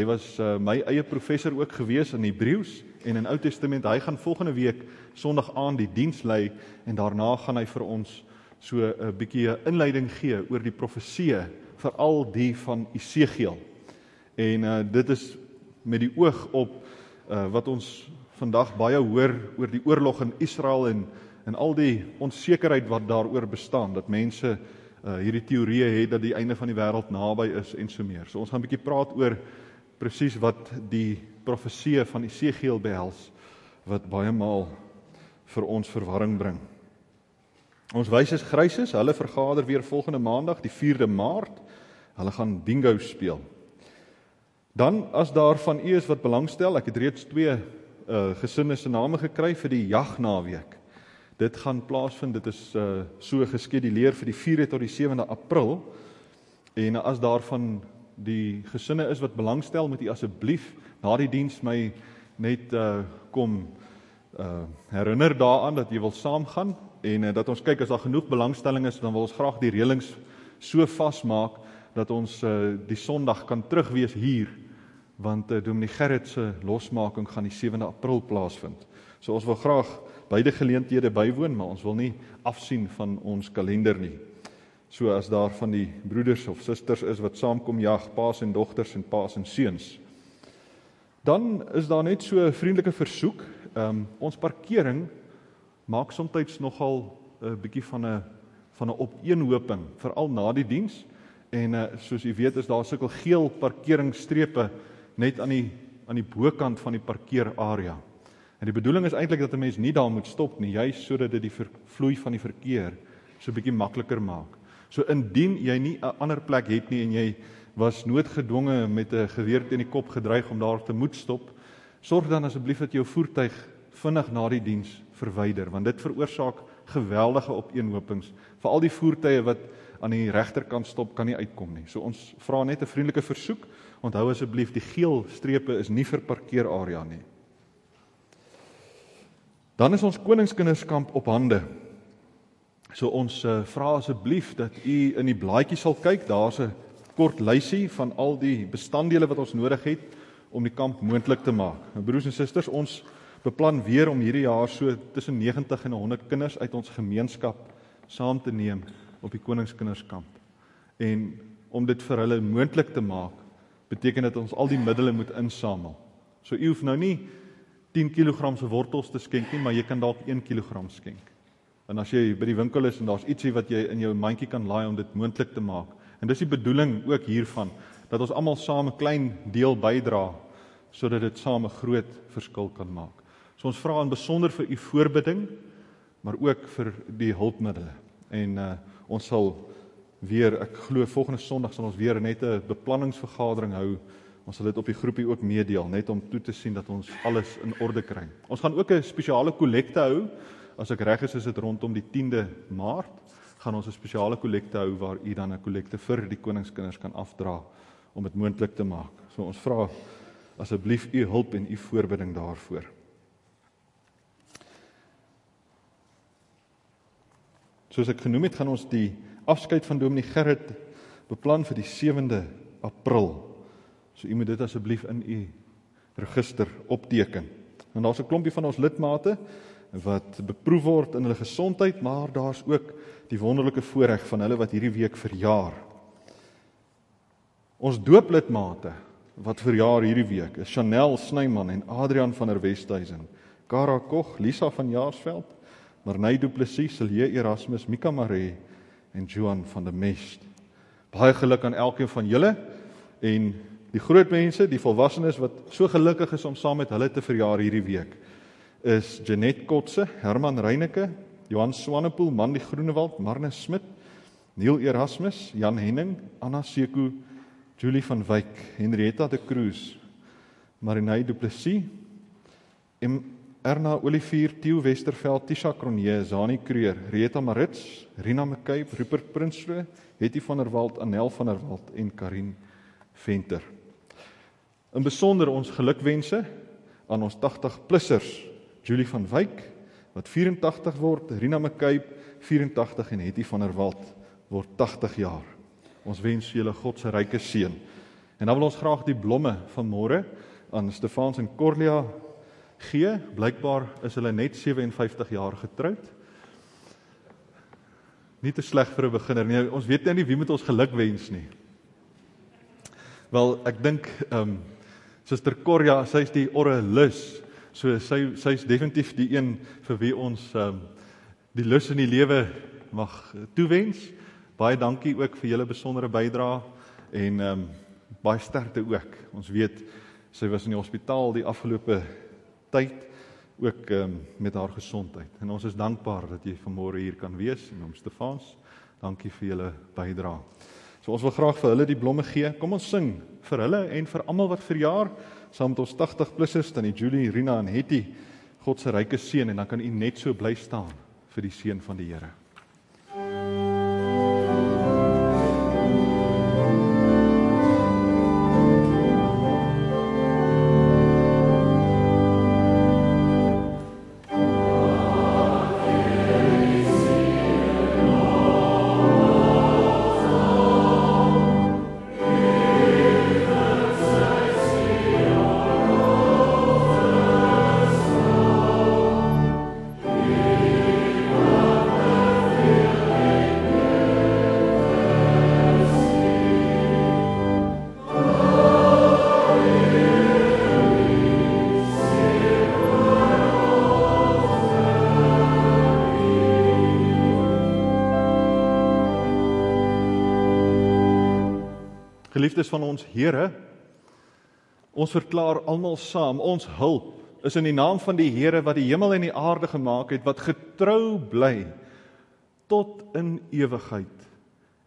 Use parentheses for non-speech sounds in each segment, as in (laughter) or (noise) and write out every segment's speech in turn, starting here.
Hy was uh, my eie professor ook gewees in Hebreëus en in Ou Testament. Hy gaan volgende week Sondag aan die diens lei en daarna gaan hy vir ons so 'n bietjie 'n inleiding gee oor die profeseë, veral die van Esegiel. En uh, dit is met die oog op uh, wat ons vandag baie hoor oor die oorlog in Israel en en al die onsekerheid wat daaroor bestaan dat mense uh, hierdie teorieë het dat die einde van die wêreld naby is en so meer. So ons gaan 'n bietjie praat oor presies wat die profeseë van Esegiel behels wat baie maal vir ons verwarring bring. Ons wyses Chrysus, hulle vergader weer volgende maandag, die 4de Maart. Hulle gaan bingo speel. Dan as daar van u is wat belangstel, ek het reeds twee uh gesinne se name gekry vir die jagnaweek. Dit gaan plaasvind, dit is uh so geskeduleer vir die 4de tot die 7de April. En as daar van die gesinne is wat belangstel, moet u asseblief na die diens my net uh kom uh herinner daaraan dat jy wil saamgaan en uh, dat ons kyk as daar genoeg belangstelling is, dan wil ons graag die reëlings so vasmaak dat ons uh die Sondag kan terugwees hier want uh, Dominee Gerrit se losmaking gaan die 7de April plaasvind. So ons wil graag beide geleenthede bywoon, maar ons wil nie afsien van ons kalender nie. So as daar van die broeders of susters is wat saamkom jag, paas en dogters en paas en seuns. Dan is daar net so 'n vriendelike versoek. Ehm um, ons parkering maak soms nogal 'n bietjie van 'n van 'n opeenhoping veral na die diens en uh, soos u weet is daar sulke geel parkeringsstrepe net aan die aan die bokant van die parkeerarea. En die bedoeling is eintlik dat 'n mens nie daar moet stop nie, juis sodat dit die vloei van die verkeer so 'n bietjie makliker maak. So indien jy nie 'n ander plek het nie en jy was noodgedwonge met 'n geweer teen die kop gedreig om daar te moet stop, sorg dan asseblief dat jou voertuig vinnig na die diens verwyder want dit veroorsaak geweldige opeenhopings vir al die voertuie wat aan die regterkant stop kan nie uitkom nie. So ons vra net 'n vriendelike versoek. Onthou asseblief die geel strepe is nie vir parkeerarea nie. Dan is ons koningskinderskamp op hande. So ons uh, vra asseblief dat u in die blaadjie sal kyk. Daar's 'n kort lysie van al die bestanddele wat ons nodig het om die kamp moontlik te maak. Nou broers en susters, ons beplan weer om hierdie jaar so tussen 90 en 100 kinders uit ons gemeenskap saam te neem op die koningskinderskamp. En om dit vir hulle moontlik te maak, beteken dit ons al die middele moet insamel. So u hoef nou nie 10 kg se wortels te skenk nie, maar jy kan dalk 1 kg skenk. En as jy by die winkel is en daar's ietsie wat jy in jou mandjie kan laai om dit moontlik te maak. En dis die bedoeling ook hiervan dat ons almal saam 'n klein deel bydra sodat dit saam 'n groot verskil kan maak. So ons vra in besonder vir u voorbidding, maar ook vir die hulpmiddels. En uh ons sal weer ek glo volgende Sondag sal ons weer net 'n beplanningsvergadering hou. Ons sal dit op die groepie ook meedeel net om toe te sien dat ons alles in orde kry. Ons gaan ook 'n spesiale kollekte hou as ek reg is is dit rondom die 10de Maart gaan ons 'n spesiale kollekte hou waar u dan 'n kollekte vir die koningskinders kan afdra om dit moontlik te maak. So ons vra asseblief u hulp en u voorbereiding daarvoor. Soos ek genoem het, gaan ons die afskeid van Dominee Gerrit beplan vir die 7de April. So u moet dit asseblief in u register opteken. En daar's 'n klompie van ons lidmate wat beproef word in hulle gesondheid, maar daar's ook die wonderlike voorreg van hulle wat hierdie week verjaar. Ons dooplidmate wat verjaar hierdie week is Chanel Snyman en Adrian van der Westhuizen, Kara Kog, Lisa van Jaarsveld, Marney Du Plessis, Silje Erasmus, Mika Maree en Johan van der Mest. Baie geluk aan elkeen van julle en die groot mense, die volwassenes wat so gelukkig is om saam met hulle te verjaar hierdie week is Janet Kotse, Herman Reyneke, Johan Swanepoel, Mandy Groenewald, Marne Smit, Neil Erasmus, Jan Henning, Anna Seku, Julie van Wyk, Henrietta de Cruz, Marinay Du Plessis, M Erna Olivier, Theo Westerveld, Tisha Kronje, Zani Kreur, Rita Marits, Rina McCabe, Rupert Prinsloo, Hetty van der Walt, Anel van der Walt en Karin Venter. In besonder ons gelukwense aan ons 80 plussers Julie van Wyk wat 84 word, Rina McCabe 84 en Hetty van der Walt word 80 jaar. Ons wens julle God se ryke seën En dan wil ons graag die blomme van môre aan Stefans en Corlia gee. Blykbaar is hulle net 57 jaar getroud. Nie te sleg vir 'n beginner nie. Ons weet nou nie wie moet ons geluk wens nie. Wel, ek dink ehm um, Suster Corlia, sy's die orre lus. So sy sy's definitief die een vir wie ons ehm um, die lus in die lewe mag toewens. Baie dankie ook vir julle besondere bydrae en ehm um, baie sterkte ook. Ons weet sy was in die hospitaal die afgelope tyd ook um, met haar gesondheid. En ons is dankbaar dat jy vanmôre hier kan wees en om Stefans. Dankie vir julle bydrae. So ons wil graag vir hulle die blomme gee. Kom ons sing vir hulle en vir almal wat verjaar saam met ons 80 plusses dan die Julie, Rina en Hetty. God se ryke seën en dan kan u net so bly staan vir die seën van die Here. Geliefdes van ons Here, ons verklaar almal saam, ons hulp is in die naam van die Here wat die hemel en die aarde gemaak het, wat getrou bly tot in ewigheid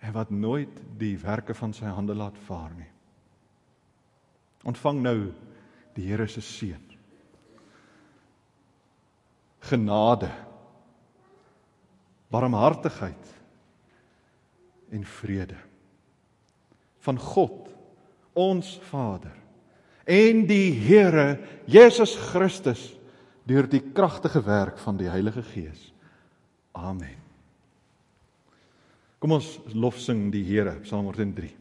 en wat nooit die werke van sy hande laat vaar nie. Ontvang nou die Here se seën. Genade, barmhartigheid en vrede van God, ons Vader en die Here Jesus Christus deur die kragtige werk van die Heilige Gees. Amen. Kom ons lofsing die Here, Psalm 103.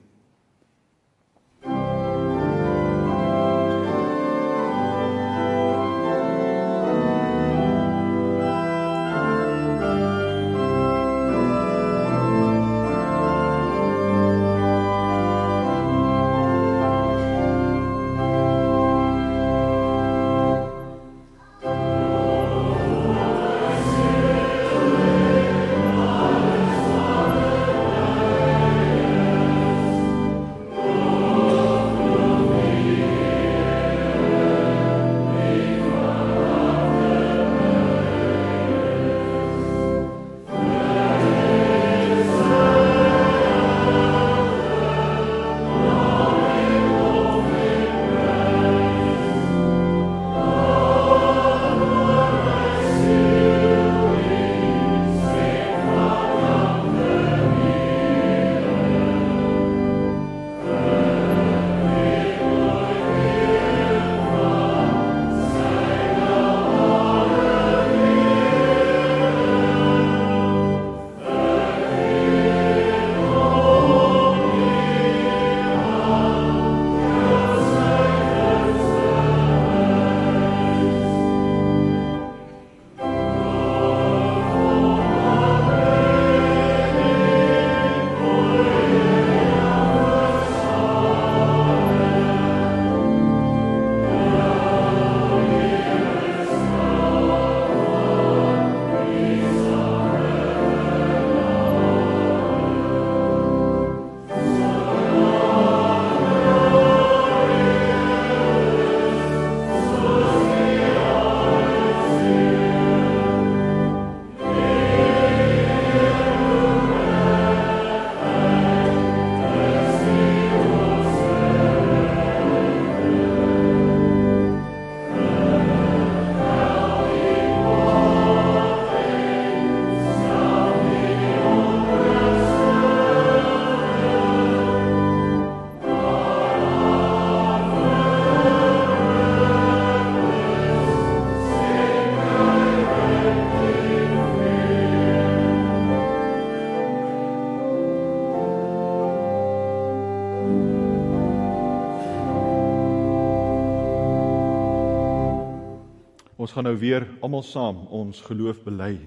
Ons gaan nou weer almal saam ons geloof bely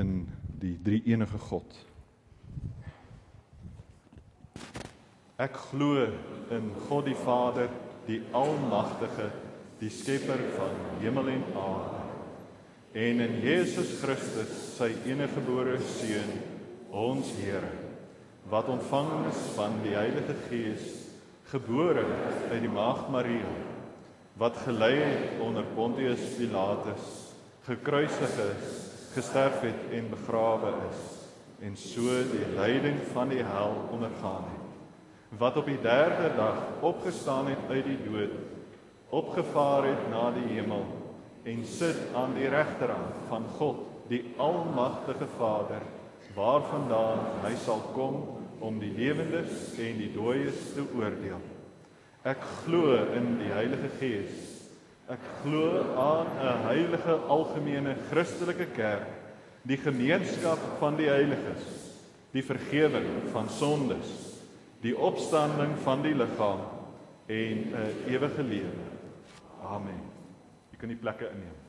in die drie enige God. Ek glo in God die Vader, die Almagtige, die skepper van hemel en aarde, en in Jesus Christus, sy eniggebore seun, ons Here, wat ontvang is van die Heilige Gees, gebore uit die Maagd Maria wat gelei het onder Pontius Pilatus, gekruisig is, gesterf het en begrawe is en so die lyding van die hel ondergaan het. Wat op die 3de dag opgestaan het uit die dood, opgevaar het na die hemel en sit aan die regterhand van God, die almagtige Vader, waarvandaan hy sal kom om die lewendes en die dooies te oordeel. Ek glo in die Heilige Gees. Ek glo aan 'n heilige algemene Christelike kerk, die gemeenskap van die heiliges, die vergifnis van sondes, die opstanding van die liggaam en 'n ewige lewe. Amen. Jy kan die plekke inneem.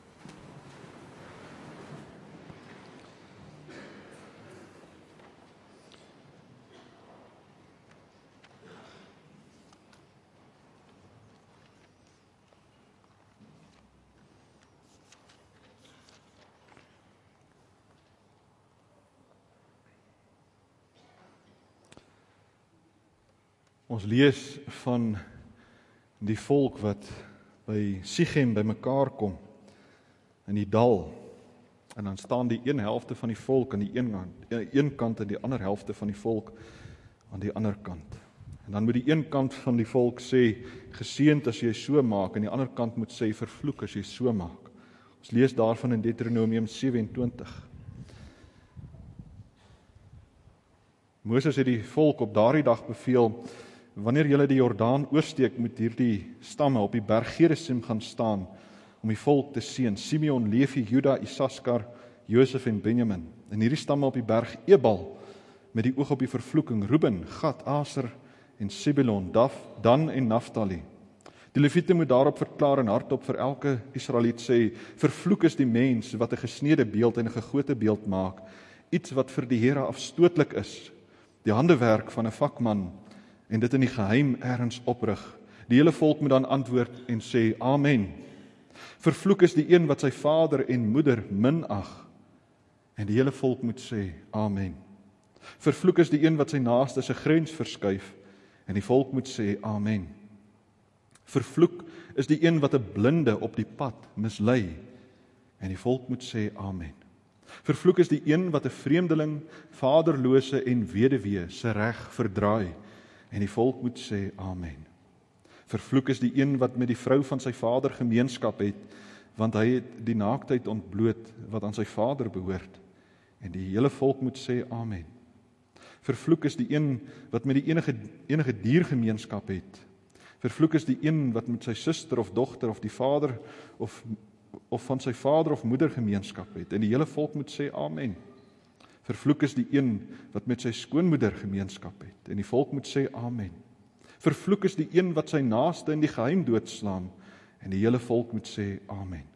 Ons lees van die volk wat by Sichem bymekaar kom in die dal. En dan staan die een helfte van die volk aan die een kant, aan die een kant en die ander helfte van die volk aan die ander kant. En dan moet die een kant van die volk sê geseënd as jy so maak en die ander kant moet sê vervloek as jy so maak. Ons lees daarvan in Deuteronomium 27. Moses het die volk op daardie dag beveel wanneer julle die Jordaan oorsteek moet hierdie stamme op die berg Gerizim gaan staan om die volk te seën. Simeon, Levi, Juda, Isaskar, Josef en Benjamin. En hierdie stamme op die berg Ebal met die oog op die vervloeking. Ruben, Gad, Aser en Sebulon, Daf, Dan en Naftali. Die Lewiete moet daarop verklaar en hardop vir elke Israeliet sê: Vervloek is die mens wat 'n gesneede beeld en 'n gegote beeld maak, iets wat vir die Here afstootlik is, die handewerk van 'n vakman en dit in die geheim ergens oprig. Die hele volk moet dan antwoord en sê amen. Vervloek is die een wat sy vader en moeder minag. En die hele volk moet sê amen. Vervloek is die een wat sy naaste se grens verskuif en die volk moet sê amen. Vervloek is die een wat 'n blinde op die pad mislei en die volk moet sê amen. Vervloek is die een wat 'n vreemdeling, vaderlose en weduwee se reg verdraai En die volk moet sê amen. Vervloek is die een wat met die vrou van sy vader gemeenskap het, want hy het die naaktheid ontbloot wat aan sy vader behoort. En die hele volk moet sê amen. Vervloek is die een wat met die enige enige dier gemeenskap het. Vervloek is die een wat met sy suster of dogter of die vader of of van sy vader of moeder gemeenskap het. En die hele volk moet sê amen. Vervloek is die een wat met sy skoonmoeder gemeenskap het en die volk moet sê amen. Vervloek is die een wat sy naaste in die geheim doodslaan en die hele volk moet sê amen.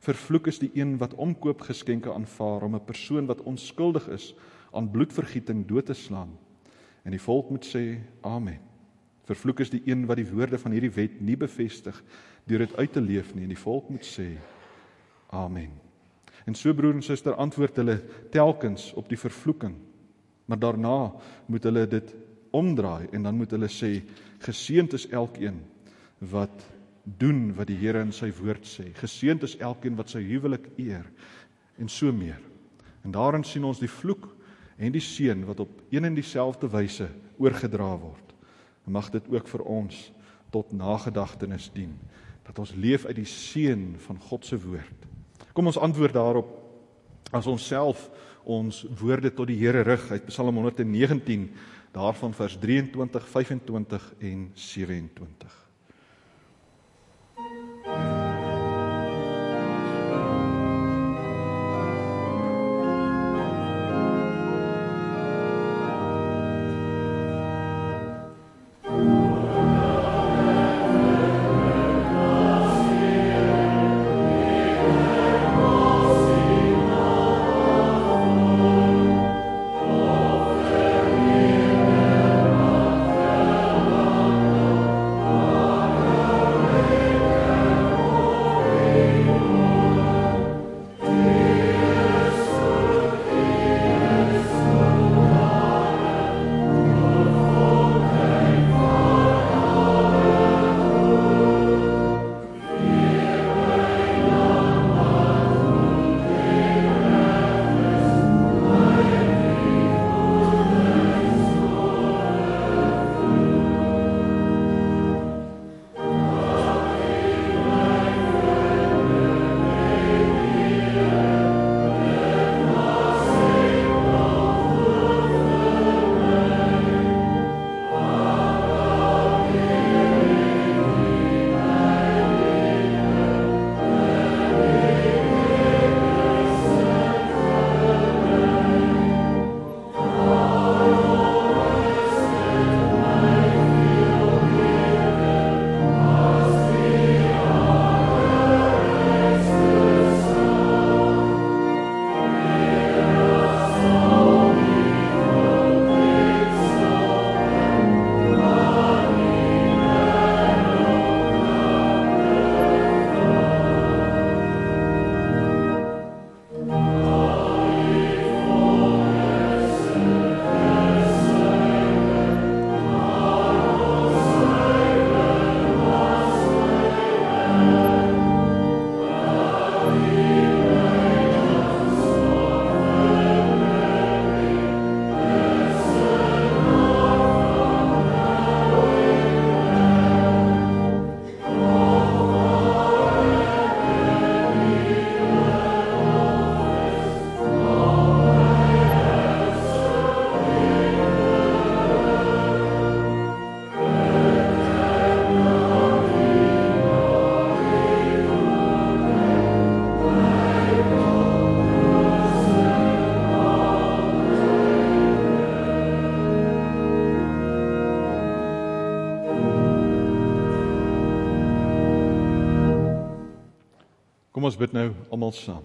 Vervloek is die een wat omkoopgeskenke aanvaar om 'n persoon wat onskuldig is aan bloedvergieting dood te slaan en die volk moet sê amen. Vervloek is die een wat die woorde van hierdie wet nie bevestig deur dit uit te leef nie en die volk moet sê amen. En so broer en suster antwoord hulle telkens op die vervloeking. Maar daarna moet hulle dit omdraai en dan moet hulle sê geseënd is elkeen wat doen wat die Here in sy woord sê. Geseënd is elkeen wat sy huwelik eer en so meer. En daarin sien ons die vloek en die seën wat op een en dieselfde wyse oorgedra word. En mag dit ook vir ons tot nagedagtenis dien dat ons leef uit die seën van God se woord. Kom ons antwoord daarop as ons self ons woorde tot die Here rig uit Psalm 119 daarvan vers 23, 25 en 27. Kom ons bid nou almal saam.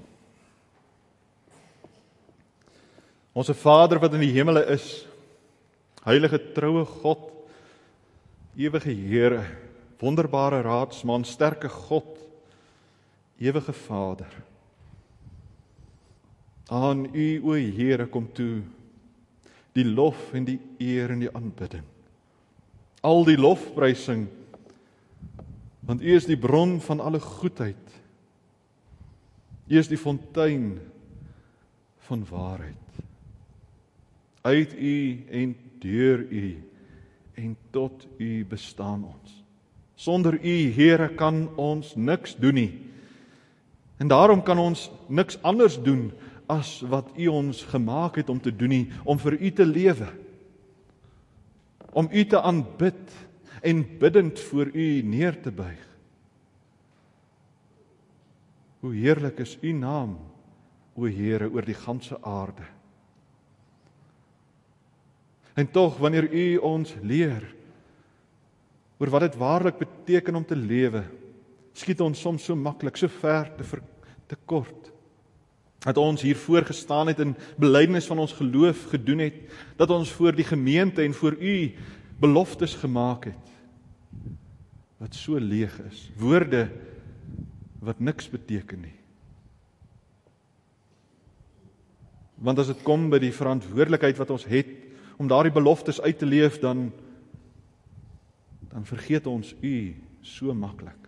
Onse Vader wat in die hemele is, heilige troue God, ewige Here, wonderbare raadsman, sterke God, ewige Vader. Aan U o Here kom toe die lof en die eer en die aanbidding. Al die lofprysing want U is die bron van alle goedheid. U is die fontein van waarheid. Uit U en deur U en tot U bestaan ons. Sonder U, Here, kan ons niks doen nie. En daarom kan ons niks anders doen as wat U ons gemaak het om te doen nie, om vir U te lewe. Om U te aanbid en bidend voor U neer te buig. Hoe heerlik is U naam, o Here, oor die ganse aarde. En tog wanneer U ons leer oor wat dit waarlik beteken om te lewe, skiet ons soms so maklik so ver te ver, te kort. Dat ons hier voorgestaan het en belydenis van ons geloof gedoen het, dat ons voor die gemeente en voor U beloftes gemaak het wat so leeg is. Woorde wat niks beteken nie. Want as dit kom by die verantwoordelikheid wat ons het om daardie beloftes uit te leef dan dan vergeet ons u so maklik.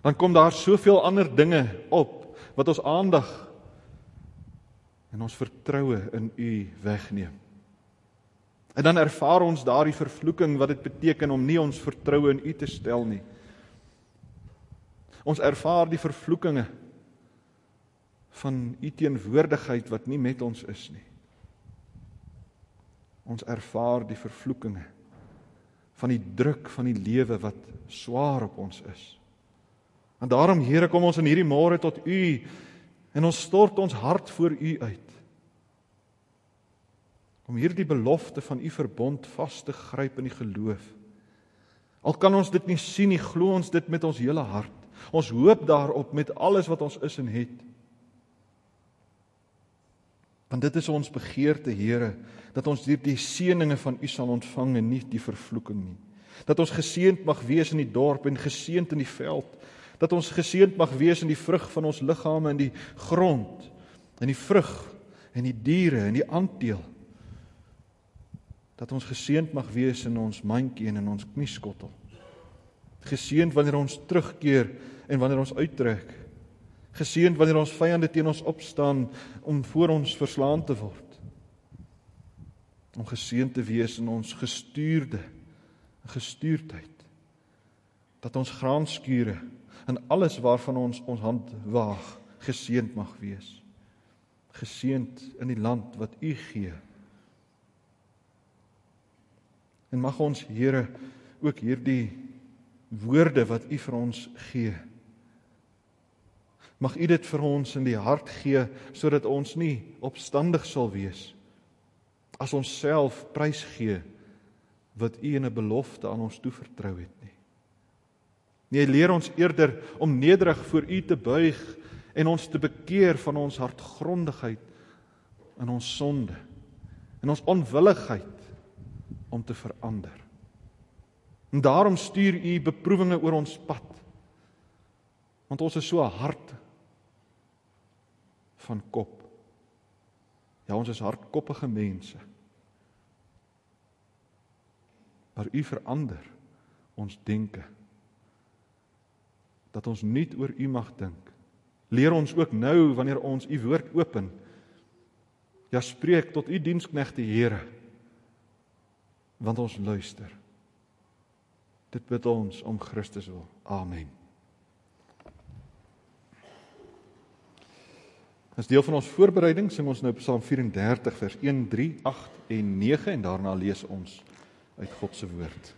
Dan kom daar soveel ander dinge op wat ons aandag en ons vertroue in u wegneem. En dan ervaar ons daardie vervloeking wat dit beteken om nie ons vertroue in u te stel nie. Ons ervaar die vervloekinge van u teenwoordigheid wat nie met ons is nie. Ons ervaar die vervloekinge van die druk van die lewe wat swaar op ons is. En daarom Here kom ons in hierdie môre tot U en ons stort ons hart voor U uit. Om hierdie belofte van U verbond vas te gryp in die geloof. Al kan ons dit nie sien nie, glo ons dit met ons hele hart. Ons hoop daarop met alles wat ons is en het. Want dit is ons begeerte, Here, dat ons hierdie seëninge van U sal ontvang en nie die vervloeking nie. Dat ons geseënd mag wees in die dorp en geseënd in die veld. Dat ons geseënd mag wees in die vrug van ons liggame en die grond, in die vrug en die diere en die aanteel. Dat ons geseënd mag wees in ons mandjie en in ons knieskottel. Geseënd wanneer ons terugkeer en wanneer ons uittrek. Geseënd wanneer ons vyande teen ons opstaan om voor ons verslaan te word. Om geseënd te wees in ons gestuurde gestuurdheid. Dat ons graanskure en alles waarvan ons ons hand waag geseënd mag wees. Geseënd in die land wat U gee. En mag ons Here ook hierdie woorde wat U vir ons gee. Mag U dit vir ons in die hart gee sodat ons nie opstandig sal wees as ons self prys gee wat U in 'n belofte aan ons toevertrou het nie. Nee, leer ons eerder om nederig voor U te buig en ons te bekeer van ons hartgrondigheid in ons sonde en ons onwilligheid om te verander. En daarom stuur U beproewinge oor ons pad. Want ons is so hard van kop. Ja, ons is hardkoppige mense. Maar U verander ons denke. Dat ons nuut oor U mag dink. Leer ons ook nou wanneer ons U woord open. Ja, spreek tot U diensknegte Here. Want ons luister. Dit bid ons om Christus wil. Amen. As deel van ons voorbereiding sing ons nou Psalm 34 vers 1, 3, 8 en 9 en daarna lees ons uit God se woord.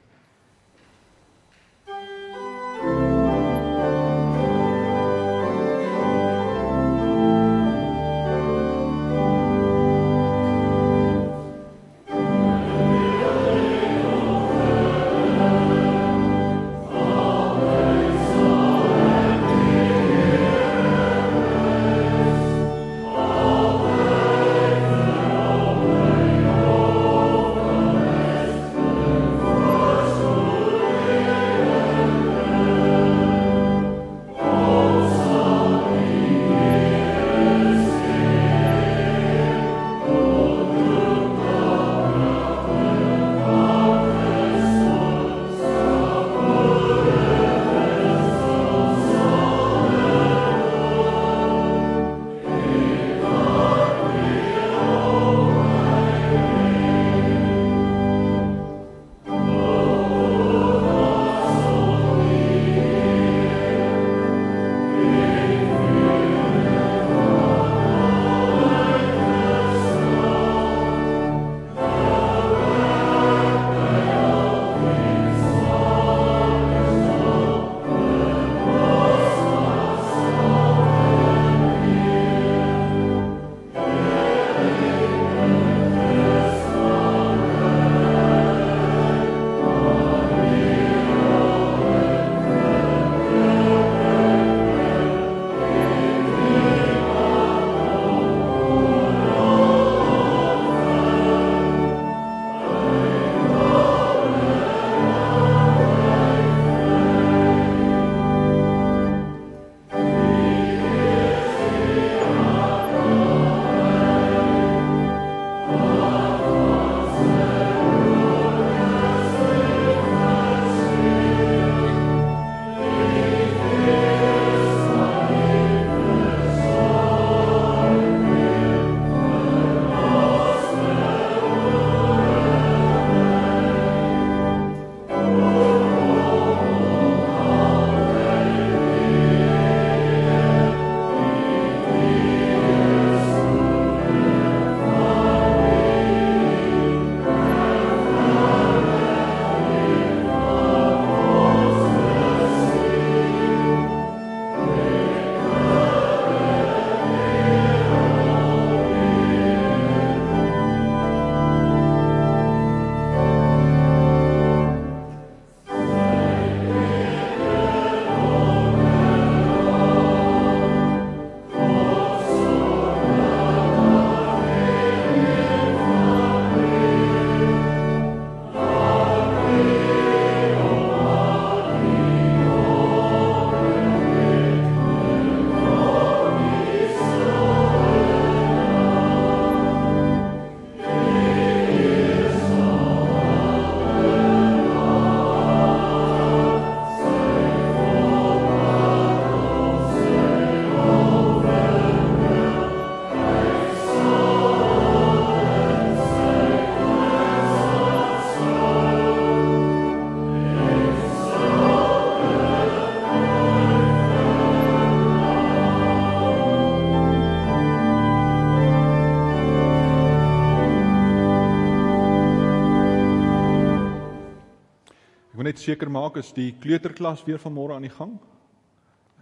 Seker maak is die kleuterklas weer vanmôre aan die gang?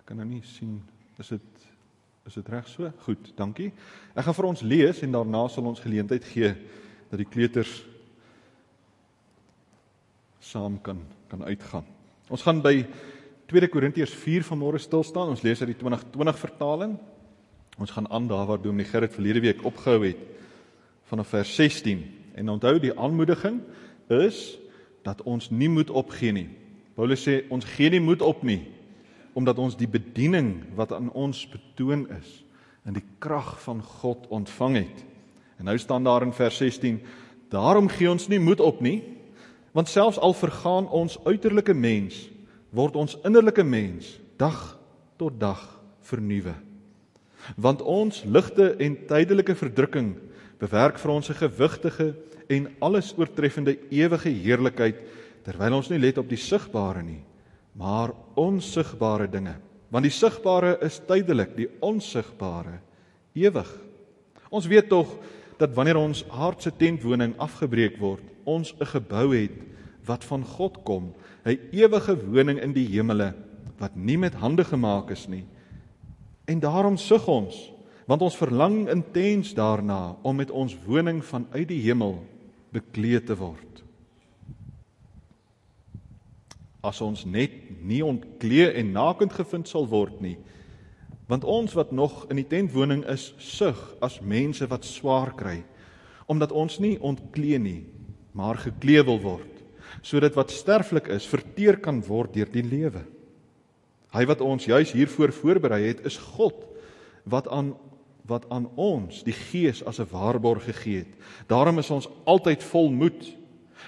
Ek kan nou nie sien is dit is dit reg so? Goed, dankie. Ek gaan vir ons lees en daarna sal ons geleentheid gee dat die kleuters saam kan kan uitgaan. Ons gaan by 2 Korintiërs 4 vanmôre stil staan. Ons lees uit die 2020 vertaling. Ons gaan aan daar waar Dominee Gerrit verlede week opgehou het vanaf vers 16. En onthou die aanmoediging is dat ons nie moet opgee nie. Paulus sê ons gee nie moed op nie omdat ons die bediening wat aan ons betoon is in die krag van God ontvang het. En nou staan daar in vers 16: Daarom gee ons nie moed op nie, want selfs al vergaan ons uiterlike mens, word ons innerlike mens dag tot dag vernuwe. Want ons ligte en tydelike verdrukking bewerk vir ons 'n gewigtige en alles oortreffende ewige heerlikheid terwyl ons nie let op die sigbare nie, maar onsigbare dinge. Want die sigbare is tydelik, die onsigbare ewig. Ons weet tog dat wanneer ons aardse tentwoning afgebreek word, ons 'n gebou het wat van God kom, 'n ewige woning in die hemele wat nie met hande gemaak is nie. En daarom sug ons, want ons verlang intens daarna om met ons woning vanuit die hemel bekleed te word. As ons net nie ontklee en nakend gevind sal word nie, want ons wat nog in die tentwoning is, sug as mense wat swaar kry, omdat ons nie ontklee nie, maar geklee wil word sodat wat sterflik is verteer kan word deur die lewe. Hy wat ons juis hiervoor voorberei het, is God wat aan wat aan ons die Gees as 'n waarborg gegee het. Daarom is ons altyd vol moed.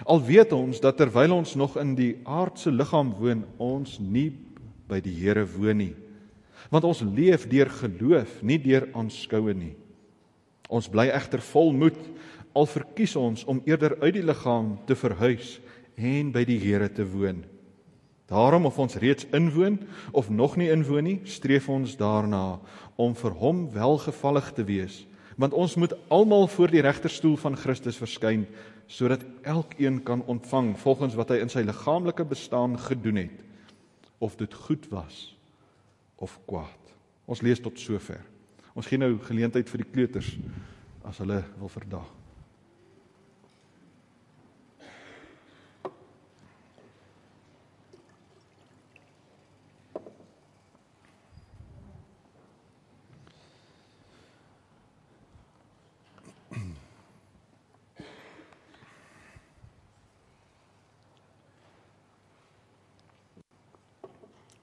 Al weet ons dat terwyl ons nog in die aardse liggaam woon, ons nie by die Here woon nie. Want ons leef deur geloof, nie deur aanskoue nie. Ons bly egter vol moed al verkies ons om eerder uit die liggaam te verhuis en by die Here te woon. Daarom of ons reeds inwoon of nog nie inwoon nie, streef ons daarna om vir hom welgevallig te wees, want ons moet almal voor die regterstoel van Christus verskyn sodat elkeen kan ontvang volgens wat hy in sy liggaamlike bestaan gedoen het, of dit goed was of kwaad. Ons lees tot sover. Ons gee nou geleentheid vir die kleuters as hulle wil verdaag.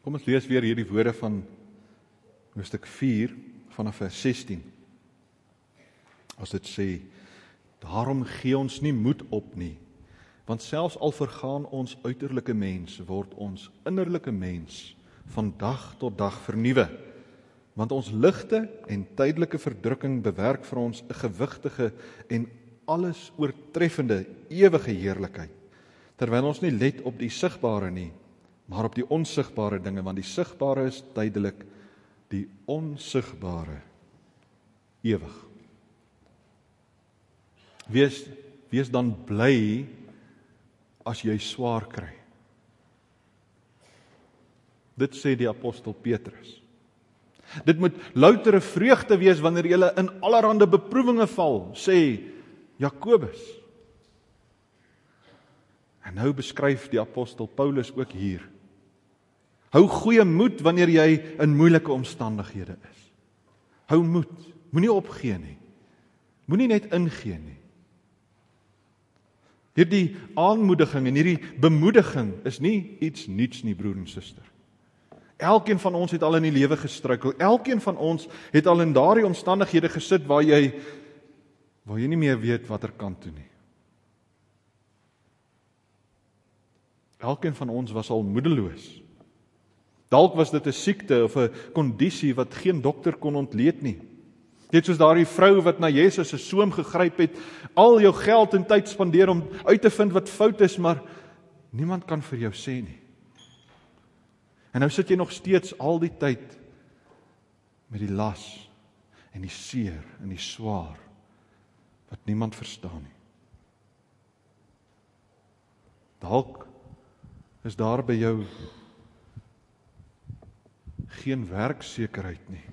Kom ons lees weer hierdie woorde van hoofstuk 4 vanaf vers 16. As dit sê: Daarom gee ons nie moed op nie, want selfs al vergaan ons uiterlike mens, word ons innerlike mens van dag tot dag vernuwe. Want ons ligte en tydelike verdrukking bewerk vir ons 'n gewigtige en alles oortreffende ewige heerlikheid. Terwyl ons nie let op die sigbare nie, maar op die onsigbare dinge want die sigbare is tydelik die onsigbare. Ewig. Wees wees dan bly as jy swaar kry. Dit sê die apostel Petrus. Dit moet loutere vreugde wees wanneer jy in allerlei beproewinge val sê Jakobus. En nou beskryf die apostel Paulus ook hier Hou goeie moed wanneer jy in moeilike omstandighede is. Hou moed. Moenie opgee nie. Moenie net ingee nie. Hierdie aanmoediging en hierdie bemoediging is nie iets nuuts nie, broer en suster. Elkeen van ons het al in die lewe gestruikel. Elkeen van ons het al in daardie omstandighede gesit waar jy waar jy nie meer weet watter kant toe nie. Elkeen van ons was al moedeloos Dalk was dit 'n siekte of 'n kondisie wat geen dokter kon ontleed nie. Net soos daardie vrou wat na Jesus se soem gegryp het, al jou geld en tyd spandeer om uit te vind wat fout is, maar niemand kan vir jou sê nie. En nou sit jy nog steeds al die tyd met die las en die seer en die swaar wat niemand verstaan nie. Dalk Is daar by jou geen werksekerheid nie?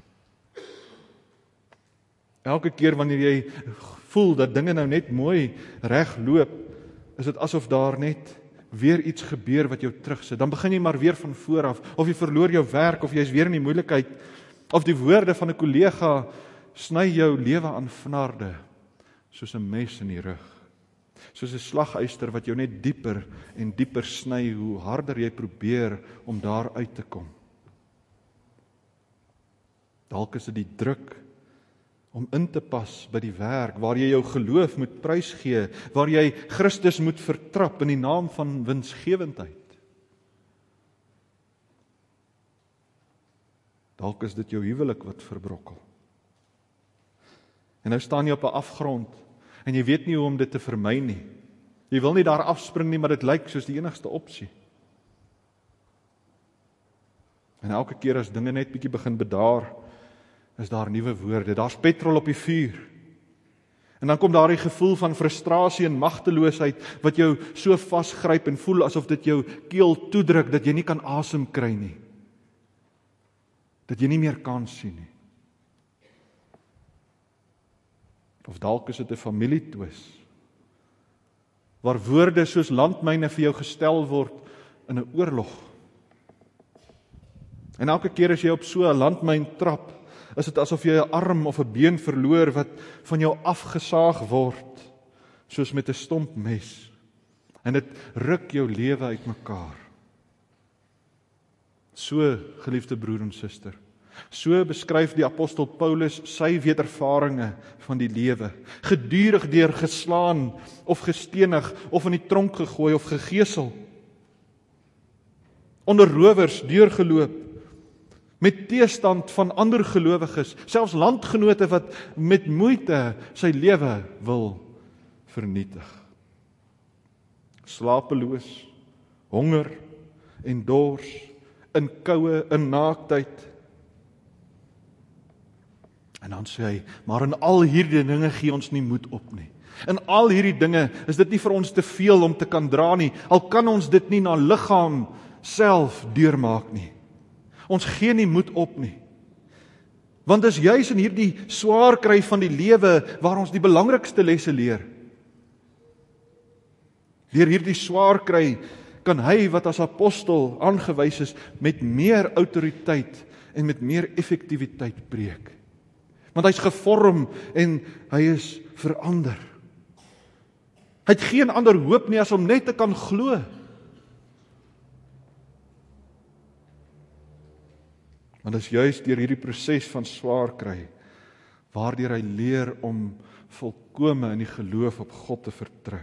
Elke keer wanneer jy voel dat dinge nou net mooi reg loop, is dit asof daar net weer iets gebeur wat jou terugsit. Dan begin jy maar weer van voor af of jy verloor jou werk of jy's weer in die moeilikheid of die woorde van 'n kollega sny jou lewe aan vnarde soos 'n mes in die rug. Soos 'n slaguister wat jou net dieper en dieper sny hoe harder jy probeer om daar uit te kom. Dalk is dit die druk om in te pas by die werk waar jy jou geloof moet prysgee, waar jy Christus moet vertrap in die naam van winsgewendheid. Dalk is dit jou huwelik wat verbrokkel. En nou staan jy op 'n afgrond en jy weet nie hoe om dit te vermy nie. Jy wil nie daar afspring nie, maar dit lyk soos die enigste opsie. En elke keer as dinge net bietjie begin bedaar, is daar nuwe woorde. Daar's petrol op die vuur. En dan kom daar die gevoel van frustrasie en magteloosheid wat jou so vasgryp en voel asof dit jou keel toedruk dat jy nie kan asem kry nie. Dat jy nie meer kan sien nie. Of dalk is dit 'n familietwis waar woorde soos landmyne vir jou gestel word in 'n oorlog. En elke keer as jy op so 'n landmyn trap, is dit asof jy 'n arm of 'n been verloor wat van jou afgesaag word soos met 'n stomp mes en dit ruk jou lewe uitmekaar. So geliefde broer en suster. So beskryf die apostel Paulus sy wedervarings van die lewe. Gedurig deur geslaan of gestenig of in die tronk gegooi of gegesel. Onder rowers deurgeloop met teestand van ander gelowiges, selfs landgenote wat met moeite sy lewe wil vernietig. Slapeloos, honger en dors, in koue, in naaktheid. En dan sê hy, maar in al hierdie dinge gee ons nie moed op nie. In al hierdie dinge is dit nie vir ons te veel om te kan dra nie. Al kan ons dit nie na liggaam self deurmaak nie. Ons gee nie moed op nie. Want dis juis in hierdie swaar kry van die lewe waar ons die belangrikste lesse leer. Deur hierdie swaar kry kan hy wat as apostel aangewys is met meer autoriteit en met meer effektiwiteit preek. Want hy's gevorm en hy is verander. Hy het geen ander hoop nie as om net te kan glo. Want dit is juis deur hierdie proses van swaar kry waardeur hy leer om volkome in die geloof op God te vertrou.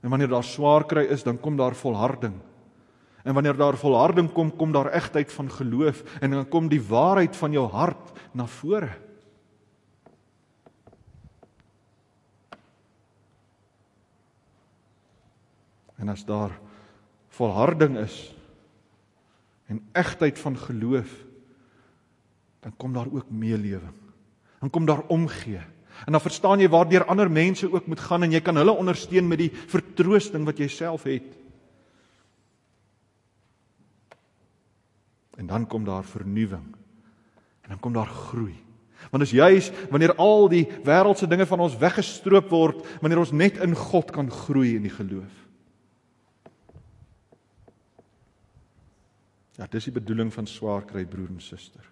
En wanneer daar swaar kry is, dan kom daar volharding. En wanneer daar volharding kom, kom daar egtheid van geloof en dan kom die waarheid van jou hart na vore. En as daar volharding is, en egtheid van geloof dan kom daar ook meelewing. Dan kom daar omgee. En dan verstaan jy waardeur ander mense ook moet gaan en jy kan hulle ondersteun met die vertroosting wat jy self het. En dan kom daar vernuwing. En dan kom daar groei. Want dit is juis wanneer al die wêreldse dinge van ons weggestroop word, wanneer ons net in God kan groei in die geloof. Ja, dis die bedoeling van swaar kry broer en suster.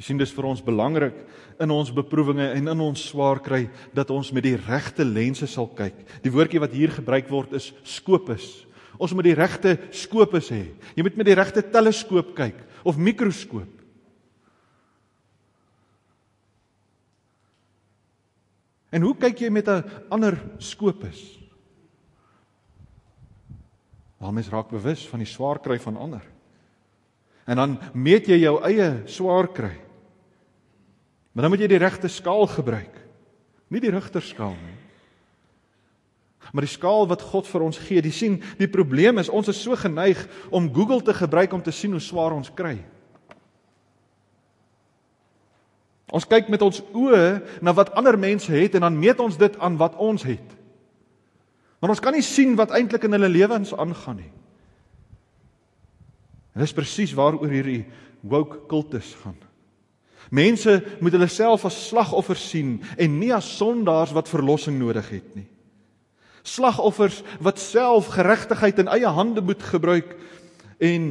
Jy sien dis vir ons belangrik in ons beproewinge en in ons swaar kry dat ons met die regte lense sal kyk. Die woordjie wat hier gebruik word is skopus. Ons moet die regte skopus hê. Jy moet met die regte teleskoop kyk of mikroskoop. En hoe kyk jy met 'n ander skopus? Waar mens raak bewus van die swaar kry van ander. En dan meet jy jou eie swaar kry. Maar dan moet jy die regte skaal gebruik. Nie die rigterskaal nie. Maar die skaal wat God vir ons gee, die sien, die probleem is ons is so geneig om Google te gebruik om te sien hoe swaar ons kry. Ons kyk met ons oë na wat ander mense het en dan meet ons dit aan wat ons het. Maar ons kan nie sien wat eintlik in hulle lewens aangaan nie. En dis presies waaroor hierdie woke kultus gaan. Mense moet hulle self as slagoffers sien en nie as sondaars wat verlossing nodig het nie. Slagoffers wat self geregtigheid in eie hande moet gebruik en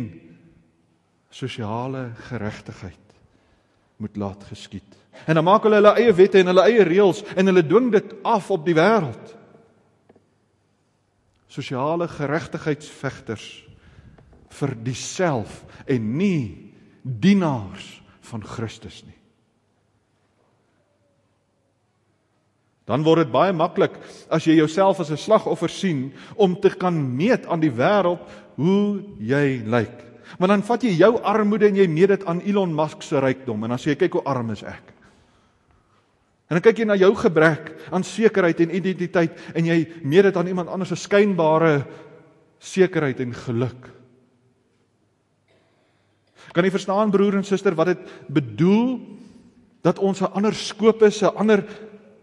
sosiale geregtigheid moet laat geskied. En dan maak hulle hulle eie wette en hulle eie reëls en hulle dwing dit af op die wêreld. Sosiale geregtigheidsvegters vir diself en nie dienaars van Christus nie. Dan word dit baie maklik as jy jouself as 'n slagoffer sien om te kan meet aan die wêreld hoe jy lyk. Want dan vat jy jou armoede en jy meet dit aan Elon Musk se rykdom en dan sê jy kyk hoe arm is ek. En dan kyk jy na jou gebrek aan sekerheid en identiteit en jy meet dit aan iemand anders se skynbare sekerheid en geluk. Kan jy verstaan broer en suster wat dit bedoel dat ons 'n ander skoop is, 'n ander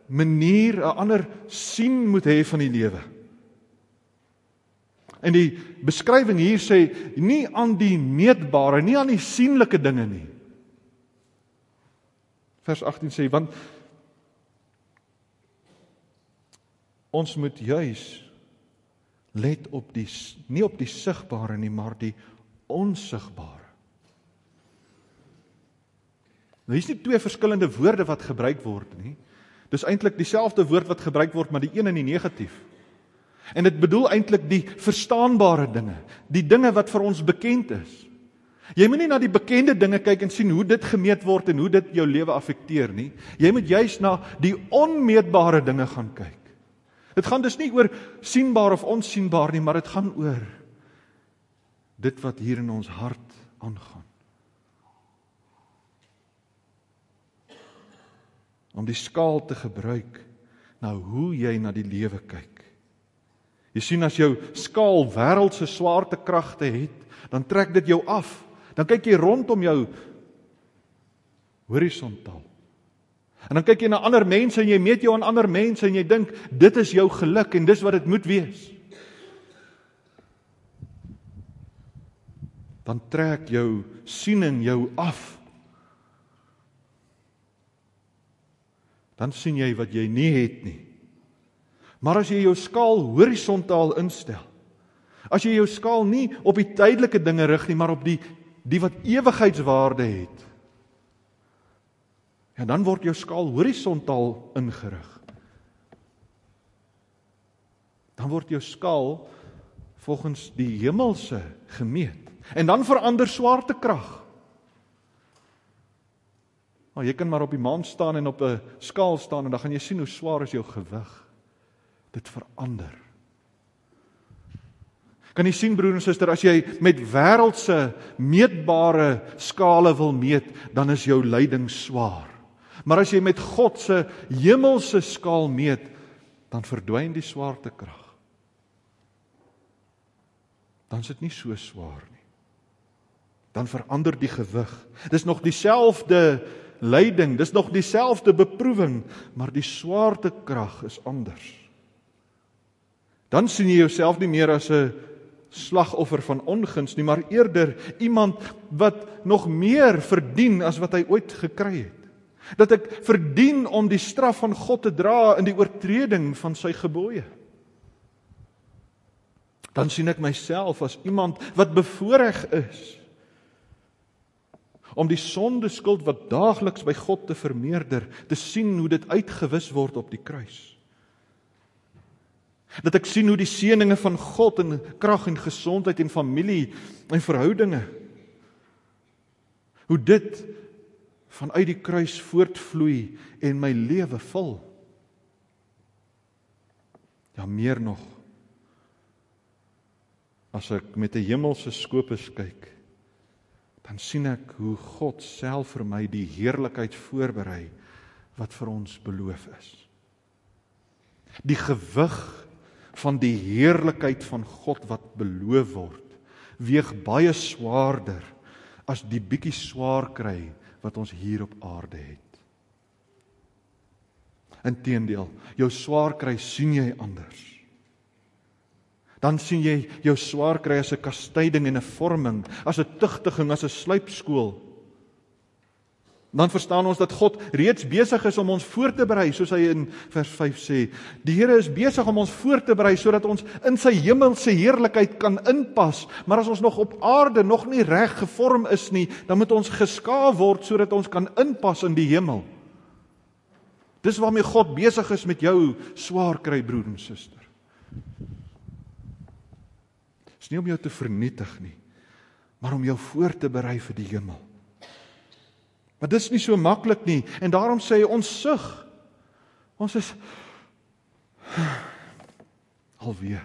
manier, 'n ander sien moet hê van die lewe? En die beskrywing hier sê nie aan die meetbare, nie aan die sienlike dinge nie. Vers 18 sê want ons moet juis let op die nie op die sigbare nie, maar die onsigbare. Nou hier's nie twee verskillende woorde wat gebruik word nie. Dis eintlik dieselfde woord wat gebruik word, maar die een in die negatief. En dit bedoel eintlik die verstaanbare dinge, die dinge wat vir ons bekend is. Jy moenie na die bekende dinge kyk en sien hoe dit gemeet word en hoe dit jou lewe affekteer nie. Jy moet juis na die onmeetbare dinge gaan kyk. Dit gaan dus nie oor sienbaar of onsienbaar nie, maar dit gaan oor dit wat hier in ons hart aangaan. om die skaal te gebruik na hoe jy na die lewe kyk. Jy sien as jou skaal wêreldse swaartekragte het, dan trek dit jou af. Dan kyk jy rondom jou horisontaal. En dan kyk jy na ander mense en jy meet jou aan ander mense en jy dink dit is jou geluk en dis wat dit moet wees. Dan trek jou siening jou af dan sien jy wat jy nie het nie. Maar as jy jou skaal horisontaal instel, as jy jou skaal nie op die tydelike dinge rig nie, maar op die die wat ewigheidswaarde het, ja, dan word jou skaal horisontaal ingerig. Dan word jou skaal volgens die hemelse gemeet. En dan verander swaartekrag. Maar jy kan maar op die maan staan en op 'n skaal staan en dan gaan jy sien hoe swaar is jou gewig. Dit verander. Kan jy sien broer en suster as jy met wêreldse meetbare skale wil meet, dan is jou lyding swaar. Maar as jy met God se hemelse skaal meet, dan verdwyn die swaartekrag. Dan is dit nie so swaar nie. Dan verander die gewig. Dis nog dieselfde lyding, dis nog dieselfde beproewing, maar die swaartekrag is anders. Dan sien jy jouself nie meer as 'n slagoffer van onguns nie, maar eerder iemand wat nog meer verdien as wat hy ooit gekry het. Dat ek verdien om die straf van God te dra in die oortreding van sy gebooie. Dan sien ek myself as iemand wat bevoordeel is om die sonde skuld wat daagliks by God te vermeerder, te sien hoe dit uitgewis word op die kruis. Dat ek sien hoe die seënings van God en krag en gesondheid en familie en verhoudinge hoe dit vanuit die kruis voortvloei en my lewe vul. Ja meer nog as ek met 'n hemelse skopes kyk dan sien ek hoe God self vir my die heerlikheid voorberei wat vir ons beloof is. Die gewig van die heerlikheid van God wat beloof word, weeg baie swaarder as die bietjie swaar kry wat ons hier op aarde het. Inteendeel, jou swaar kry sien jy anders. Dan sien jy jou swaar kry as 'n kastyding en 'n vorming, as 'n tugtiging, as 'n sluipskool. Dan verstaan ons dat God reeds besig is om ons voor te berei, soos hy in vers 5 sê. Die Here is besig om ons voor te berei sodat ons in sy hemelse heerlikheid kan inpas. Maar as ons nog op aarde nog nie reg gevorm is nie, dan moet ons geskaaf word sodat ons kan inpas in die hemel. Dis waarmee God besig is met jou swaar kry broer en suster. Dis nie om jou te vernietig nie, maar om jou voor te berei vir die hemel. Maar dis nie so maklik nie en daarom sê ons sug. Ons is (sighs) alweer.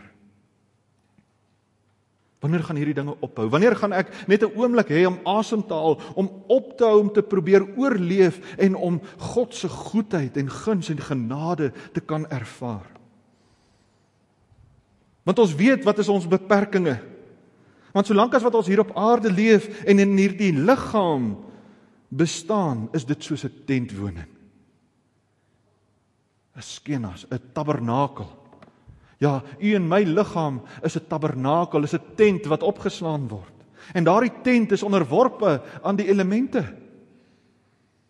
Wanneer gaan hierdie dinge ophou? Wanneer gaan ek net 'n oomblik hê om asem te haal, om op te hou om te probeer oorleef en om God se goedheid en guns en genade te kan ervaar? Want ons weet wat is ons beperkings. Want solank as wat ons hier op aarde leef en in hierdie liggaam bestaan, is dit soos 'n tentwoning. 'n Skenas, 'n tabernakel. Ja, u en my liggaam is 'n tabernakel, is 'n tent wat opgeslaan word. En daardie tent is onderworpe aan die elemente.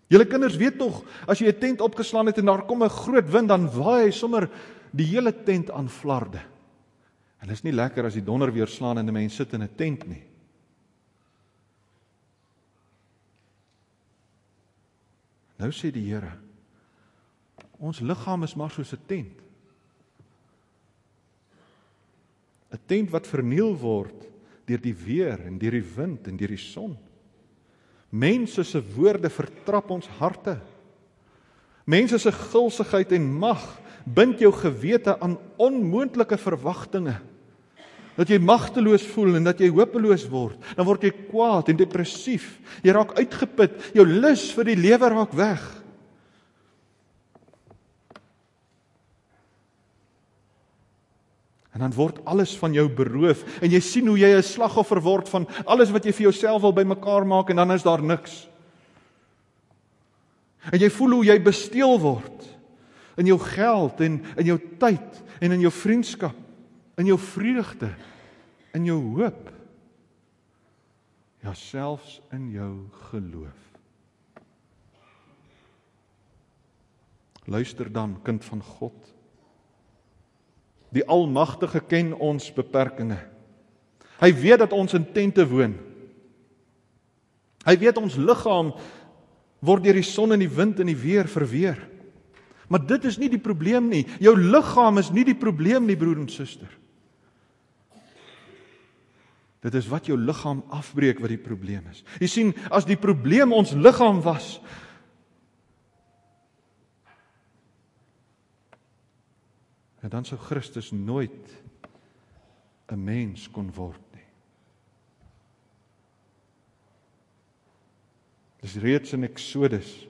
Julle kinders weet tog, as jy 'n tent opgeslaan het en daar kom 'n groot wind, dan waai hy sommer die hele tent aan flarde. En dit is nie lekker as die donder weer slaan en 'n mens sit in 'n tent nie. Nou sê die Here, ons liggaam is maar soos 'n tent. 'n Tent wat verniel word deur die weer en deur die wind en deur die son. Mense se woorde vertrap ons harte. Mense se gulsigheid en mag bind jou gewete aan onmoontlike verwagtinge. Dat jy magteloos voel en dat jy hopeloos word, dan word jy kwaad en depressief. Jy raak uitgeput, jou lus vir die lewe raak weg. En dan word alles van jou beroof en jy sien hoe jy 'n slagoffer word van alles wat jy vir jouself wil bymekaar maak en dan is daar niks. En jy voel hoe jy besteel word in jou geld en in jou tyd en in jou vriendskap, in jou vreugde, in jou hoop. Ja, selfs in jou geloof. Luister dan, kind van God. Die Almagtige ken ons beperkings. Hy weet dat ons in tente woon. Hy weet ons liggaam word deur die son en die wind en die weer verweer. Maar dit is nie die probleem nie. Jou liggaam is nie die probleem nie, broer en suster. Dit is wat jou liggaam afbreek wat die probleem is. Jy sien, as die probleem ons liggaam was, En dan sou Christus nooit 'n mens kon word nie. Dis reeds in Eksodus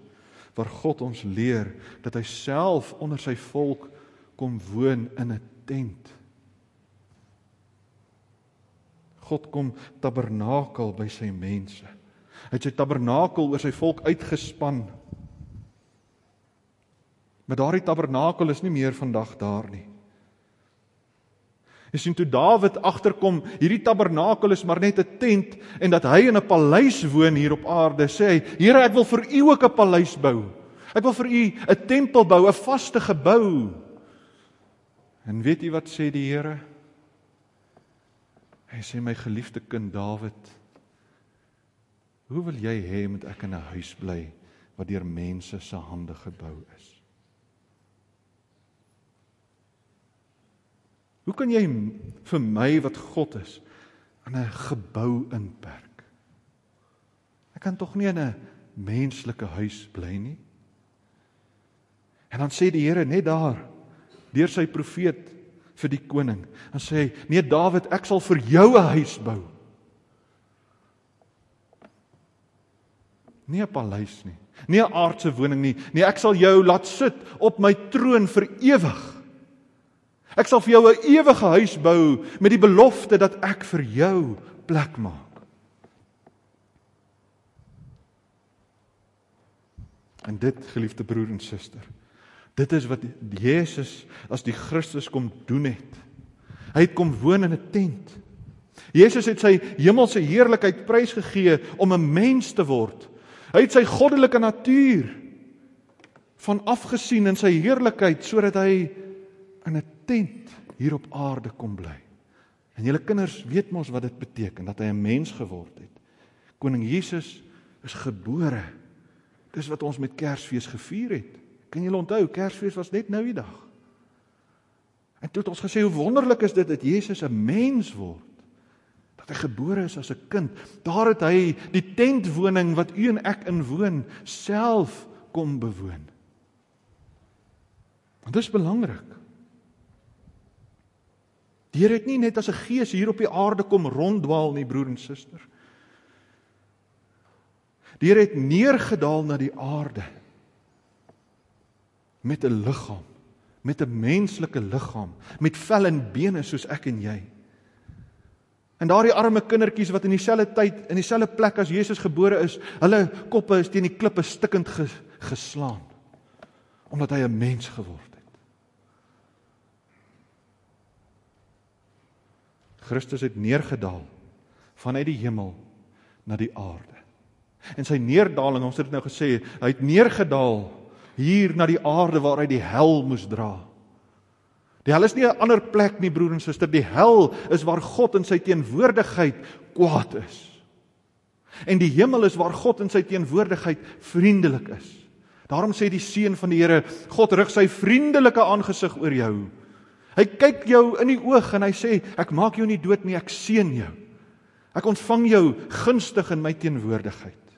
waar God ons leer dat hy self onder sy volk kom woon in 'n tent. God kom tabernakel by sy mense. Hy het sy tabernakel oor sy volk uitgespan Maar daardie tabernakel is nie meer vandag daar nie. Jy sien toe Dawid agterkom, hierdie tabernakel is maar net 'n tent en dat hy in 'n paleis woon hier op aarde, sê hy: "Here, ek wil vir U ook 'n paleis bou. Ek wil vir U 'n tempel bou, 'n vaste gebou." En weet u wat sê die Here? Hy sê my geliefde kind Dawid, hoe wil jy hê moet ek in 'n huis bly wat deur mense se hande gebou is? Hoe kan jy vir my wat God is aan 'n gebou inperk? Ek kan tog nie in 'n menslike huis bly nie. En dan sê die Here net daar deur sy profeet vir die koning, dan sê hy: "Nee Dawid, ek sal vir jou 'n huis bou." Nie 'n paleis nie, nie 'n aardse woning nie. Nee, ek sal jou laat sit op my troon vir ewig. Ek sal vir jou 'n ewige huis bou met die belofte dat ek vir jou plek maak. En dit, geliefde broer en suster, dit is wat Jesus as die Christus kom doen het. Hy het kom woon in 'n tent. Jesus het sy hemelse heerlikheid prysgegee om 'n mens te word. Hy het sy goddelike natuur van afgesien in sy heerlikheid sodat hy in 'n tent hier op aarde kom bly. En julle kinders weet mos wat dit beteken dat hy 'n mens geword het. Koning Jesus is gebore. Dis wat ons met Kersfees gevier het. Kan julle onthou Kersfees was net nou die dag. En toe het ons gesê hoe wonderlik is dit dat Jesus 'n mens word. Dat hy gebore is as 'n kind. Daar het hy die tentwoning wat u en ek in woon self kom bewoon. Want dit is belangrik. Die Here het nie net as 'n gees hier op die aarde kom ronddwaal nie, broer en suster. Die Here het neergedaal na die aarde met 'n liggaam, met 'n menslike liggaam, met vel en bene soos ek en jy. En daardie arme kindertjies wat in dieselfde tyd in dieselfde plek as Jesus gebore is, hulle koppe is teen die klippe stikkend geslaan omdat hy 'n mens geword het. Christus het neergedaal vanuit die hemel na die aarde. En sy neerdaling, ons het dit nou gesê, hy het neergedaal hier na die aarde waar hy die hel moes dra. Die hel is nie 'n ander plek nie broer en suster, die hel is waar God in sy teenwoordigheid kwaad is. En die hemel is waar God in sy teenwoordigheid vriendelik is. Daarom sê die seun van die Here, God rig sy vriendelike aangesig oor jou. Hy kyk jou in die oog en hy sê, ek maak jou nie dood nie, ek seën jou. Ek ontvang jou gunstig in my teenwoordigheid.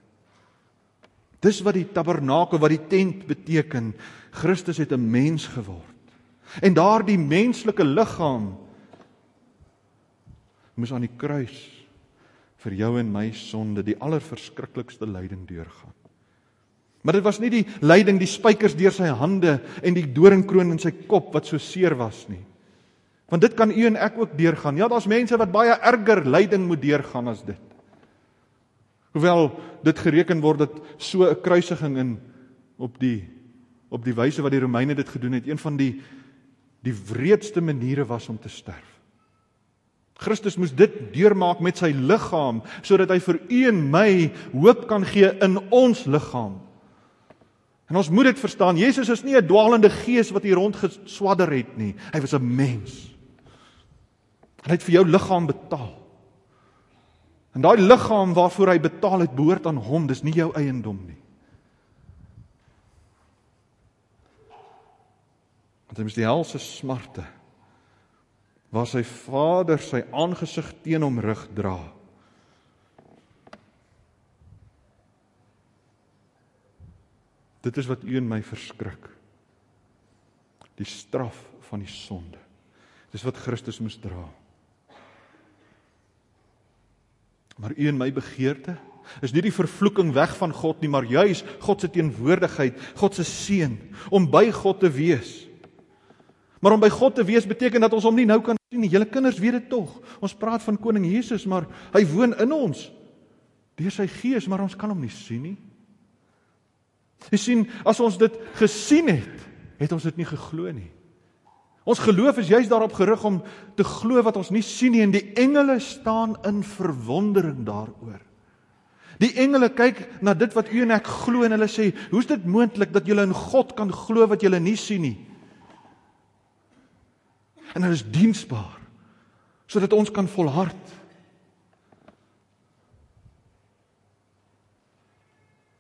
Dis wat die tabernakel, wat die tent beteken. Christus het 'n mens geword. En daardie menslike liggaam moes aan die kruis vir jou en my sonde die allerverskriklikste lyding deurgaan. Maar dit was nie die lyding die spykers deur sy hande en die doringkroon in sy kop wat so seer was nie. Want dit kan u en ek ook deurgaan. Ja, daar's mense wat baie erger lyding moet deurgaan as dit. Hoewel dit gereken word dat so 'n kruisiging in op die op die wyse wat die Romeine dit gedoen het, een van die die wreedste maniere was om te sterf. Christus moes dit deurmaak met sy liggaam sodat hy vir u en my hoop kan gee in ons liggaam. En ons moet dit verstaan, Jesus is nie 'n dwaalende gees wat hier rond geswadder het nie. Hy was 'n mens. Hy het vir jou liggaam betaal. En daai liggaam waarvoor hy betaal het, behoort aan hom, dis nie jou eiendom nie. Want hy moes die helse smarte waar sy vader sy aangesig teen hom rig dra. Dit is wat u en my verskrik. Die straf van die sonde. Dis wat Christus moes dra. Maar u en my begeerte is nie die vervloeking weg van God nie, maar juis God se teenwoordigheid, God se seën om by God te wees. Maar om by God te wees beteken dat ons hom nie nou kan sien nie. Julle kinders weet dit tog. Ons praat van koning Jesus, maar hy woon in ons deur sy gees, maar ons kan hom nie sien nie. Jy sien, as ons dit gesien het, het ons dit nie geglo nie. Ons geloof is juis daarop gerig om te glo wat ons nie sien nie en die engele staan in verwondering daaroor. Die engele kyk na dit wat u en ek glo en hulle sê, "Hoe's dit moontlik dat julle in God kan glo wat julle nie sien nie?" En hulle is diensbaar sodat ons kan volhard.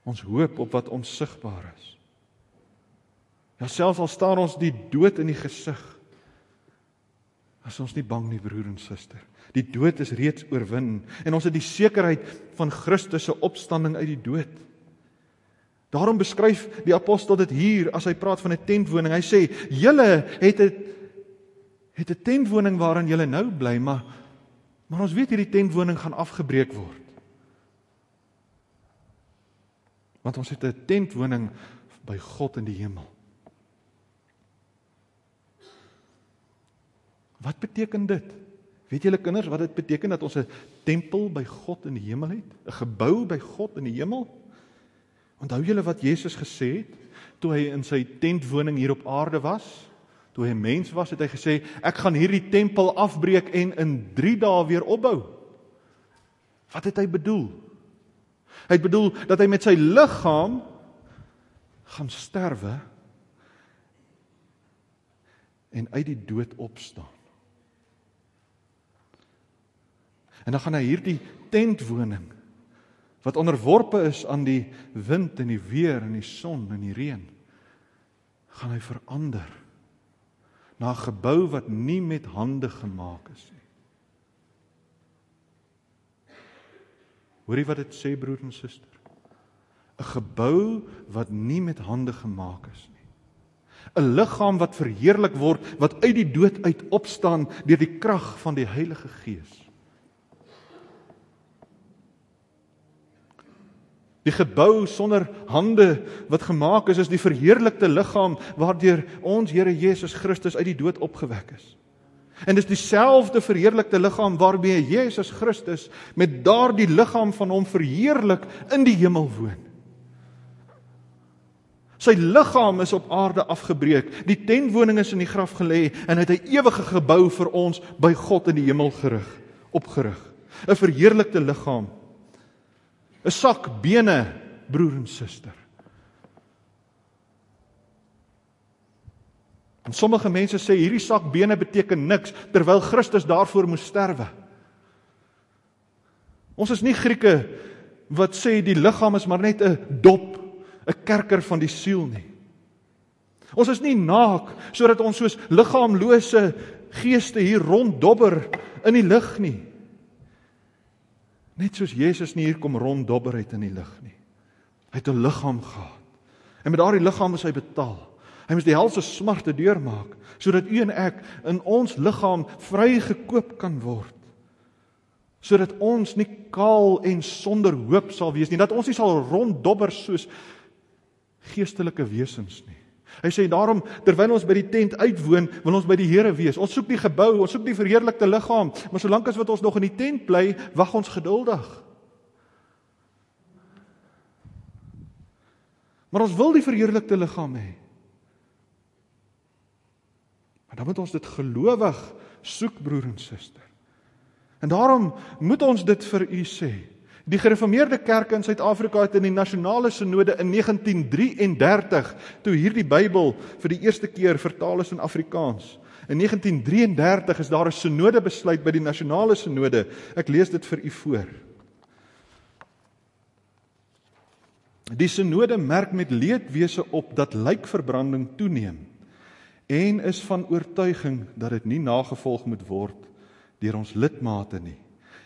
Ons hoop op wat onsigbaar is. Ja selfs al staar ons die dood in die gesig, as ons nie bang nie broer en suster. Die dood is reeds oorwin en ons het die sekerheid van Christus se opstanding uit die dood. Daarom beskryf die apostel dit hier as hy praat van 'n tentwoning. Hy sê: "Julle het 'n het 'n tentwoning waarin julle nou bly, maar maar ons weet hierdie tentwoning gaan afgebreek word. Want ons het 'n tentwoning by God in die hemel. Wat beteken dit? Weet julle kinders wat dit beteken dat ons 'n tempel by God in die hemel het? 'n Gebou by God in die hemel? Onthou julle wat Jesus gesê het toe hy in sy tentwoning hier op aarde was? Toe hy 'n mens was, het hy gesê ek gaan hierdie tempel afbreek en in 3 dae weer opbou. Wat het hy bedoel? Hy het bedoel dat hy met sy liggaam gaan sterwe en uit die dood opstaan. En dan gaan hy hierdie tentwoning wat onderworpe is aan die wind en die weer en die son en die reën gaan hy verander na 'n gebou wat nie met hande gemaak is nie. Hoorie wat dit sê broer en suster? 'n Gebou wat nie met hande gemaak is nie. 'n Liggaam wat verheerlik word wat uit die dood uit opstaan deur die krag van die Heilige Gees. Die gebou sonder hande wat gemaak is is die verheerlikte liggaam waardeur ons Here Jesus Christus uit die dood opgewek is. En dis dieselfde verheerlikte liggaam waarmee Jesus Christus met daardie liggaam van hom verheerlik in die hemel woon. Sy liggaam is op aarde afgebreek. Die tentwoning is in die graf gelê en hy het 'n ewige gebou vir ons by God in die hemel gerig, opgerig. 'n Verheerlikte liggaam 'n sak bene, broer en suster. En sommige mense sê hierdie sak bene beteken niks terwyl Christus daarvoor moes sterwe. Ons is nie Grieke wat sê die liggaam is maar net 'n dop, 'n kerker van die siel nie. Ons is nie naak sodat ons soos liggaamlose geeste hier ronddobber in die lug nie. Net soos Jesus nie hier kom ronddobber uit in die lig nie. Hy het 'n liggaam gehad. En met daardie liggaam is hy betaal. Hy moes die helse smarte deurmaak sodat u en ek in ons liggaam vrygekoop kan word. Sodat ons nie kaal en sonder hoop sal wees nie, dat ons nie sal ronddobber soos geestelike wesens nie. Hy sê daarom terwyl ons by die tent uitwoon, wil ons by die Here wees. Ons soek die gebou, ons soek die verheerlikte liggaam, maar solank as wat ons nog in die tent bly, wag ons geduldig. Maar ons wil die verheerlikte liggaam hê. Maar dan moet ons dit gelowig soek broer en suster. En daarom moet ons dit vir u sê. Die gereformeerde kerke in Suid-Afrika het in die nasionale sinode in 1933 toe hierdie Bybel vir die eerste keer vertaal is in Afrikaans. In 1933 is daar 'n sinode besluit by die nasionale sinode. Ek lees dit vir u voor. Die sinode merk met leedwese op dat lijkverbranding toeneem en is van oortuiging dat dit nie nagevolg moet word deur ons lidmate nie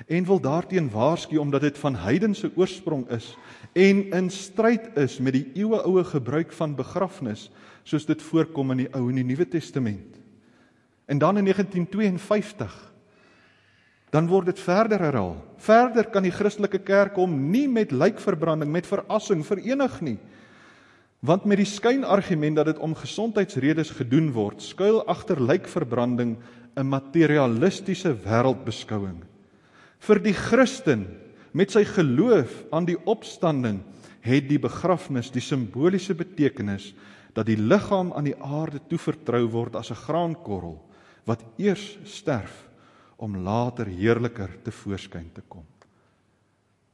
en wil daarteen waarsku omdat dit van heidense oorsprong is en in stryd is met die eeueoue gebruik van begrafnis soos dit voorkom in die Ou en die Nuwe Testament. En dan in 1952 dan word dit verder herhaal. Verder kan die Christelike kerk hom nie met lijkverbranding met verassing verenig nie. Want met die skynargument dat dit om gesondheidsredes gedoen word, skuil agter lijkverbranding 'n materialistiese wêreldbeskouing vir die Christen met sy geloof aan die opstanding het die begrafnis die simboliese betekenis dat die liggaam aan die aarde toevertrou word as 'n graankorrel wat eers sterf om later heerliker te voorskyn te kom.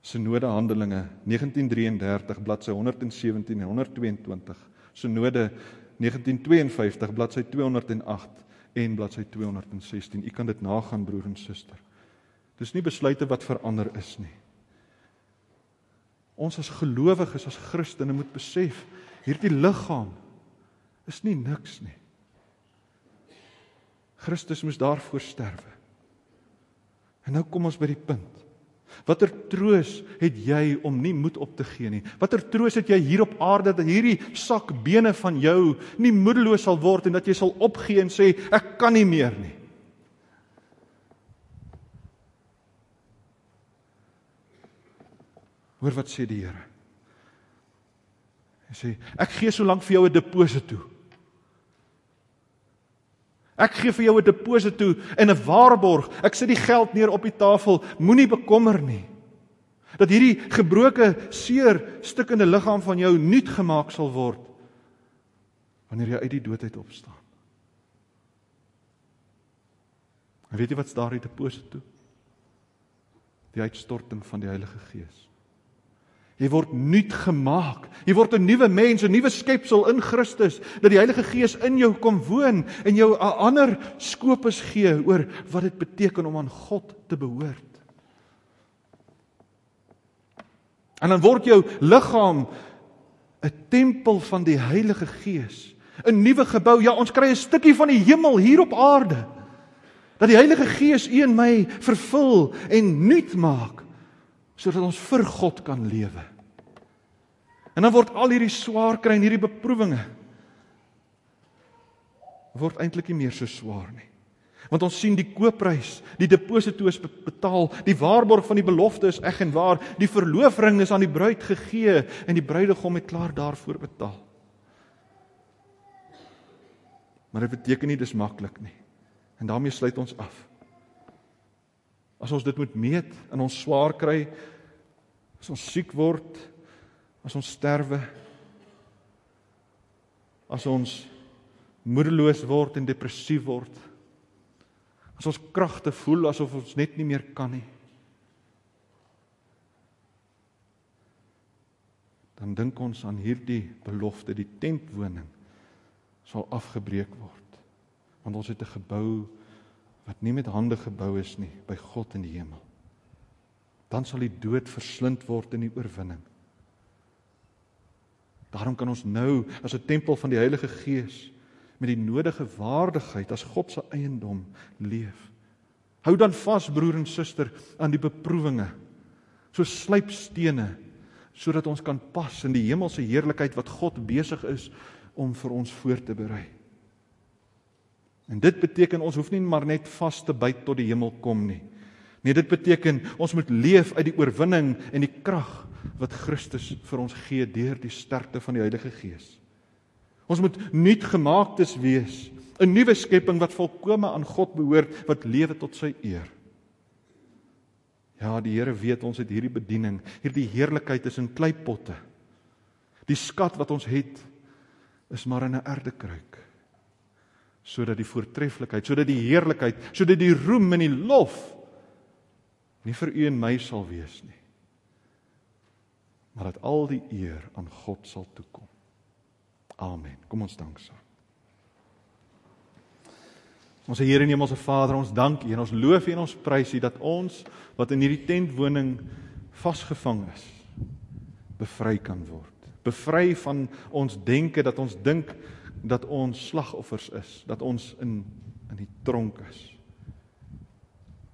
Synode Handelinge 1933 bladsy 117 en 122. Synode 1952 bladsy 208 en bladsy 216. U kan dit nagaan broer en suster. Dis nie besluite wat verander is nie. Ons as gelowiges as Christene moet besef hierdie liggaam is nie niks nie. Christus moes daarvoor sterwe. En nou kom ons by die punt. Watter troos het jy om nie moed op te gee nie? Watter troos het jy hier op aarde dat hierdie sak bene van jou nie moedeloos sal word en dat jy sal opgee en sê ek kan nie meer nie? Hoor wat sê die Here. Hy sê ek gee solank vir jou 'n deposito. Ek gee vir jou 'n deposito en 'n waarborg. Ek sit die geld neer op die tafel. Moenie bekommer nie. Dat hierdie gebroke, seer, stikkende liggaam van jou nuut gemaak sal word wanneer jy uit die dood uit opstaan. En weet jy wat's daardie deposito? Die uitstorting van die Heilige Gees. Jy word nuut gemaak. Jy word 'n nuwe mens, 'n nuwe skepsel in Christus, dat die Heilige Gees in jou kom woon en jou 'n ander skopus gee oor wat dit beteken om aan God te behoort. En dan word jou liggaam 'n tempel van die Heilige Gees, 'n nuwe gebou. Ja, ons kry 'n stukkie van die hemel hier op aarde. Dat die Heilige Gees u en my vervul en nuut maak sodat ons vir God kan lewe. En dan word al hierdie swaar kry en hierdie beproewinge word eintlik nie meer so swaar nie. Want ons sien die koopprys, die deposito is betaal, die waarborg van die belofte is eg en waar, die verloofring is aan die bruid gegee en die bruidegom het klaar daarvoor betaal. Maar dit beteken nie dis maklik nie. En daarmee sluit ons af. As ons dit moet meet in ons swaar kry, as ons siek word, as ons sterwe, as ons moedeloos word en depressief word, As ons kragte voel asof ons net nie meer kan nie. Dan dink ons aan hierdie belofte, die tentwoning sal afgebreek word. Want ons het 'n gebou wat nie met hande gebou is nie, by God in die hemel. Dan sal die dood verslind word in die oorwinning. Daarom kan ons nou as 'n tempel van die Heilige Gees met die nodige waardigheid as God se eiendom leef. Hou dan vas broer en suster aan die beproewinge. So slypstene sodat ons kan pas in die hemelse heerlikheid wat God besig is om vir ons voor te berei. En dit beteken ons hoef nie maar net vas te byt tot die hemel kom nie. Nee, dit beteken ons moet leef uit die oorwinning en die krag wat Christus vir ons gee deur die sterkte van die Heilige Gees. Ons moet nuut gemaaktes wees, 'n nuwe skepping wat volkome aan God behoort, wat lewe tot sy eer. Ja, die Here weet ons het hierdie bediening, hierdie heerlikheid is in kleipotte. Die skat wat ons het is maar in 'n erdekruik. Sodat die voortreffelikheid, sodat die heerlikheid, sodat die roem en die lof nie vir u en my sal wees nie. Maar dat al die eer aan God sal toekom. Amen. Kom ons dank saam. Ons Here en Hemelse Vader, ons dank U en ons loof U en ons prys U dat ons wat in hierdie tentwoning vasgevang is, bevry kan word. Bevry van ons denke dat ons dink dat ons slagoffers is, dat ons in in die tronk is.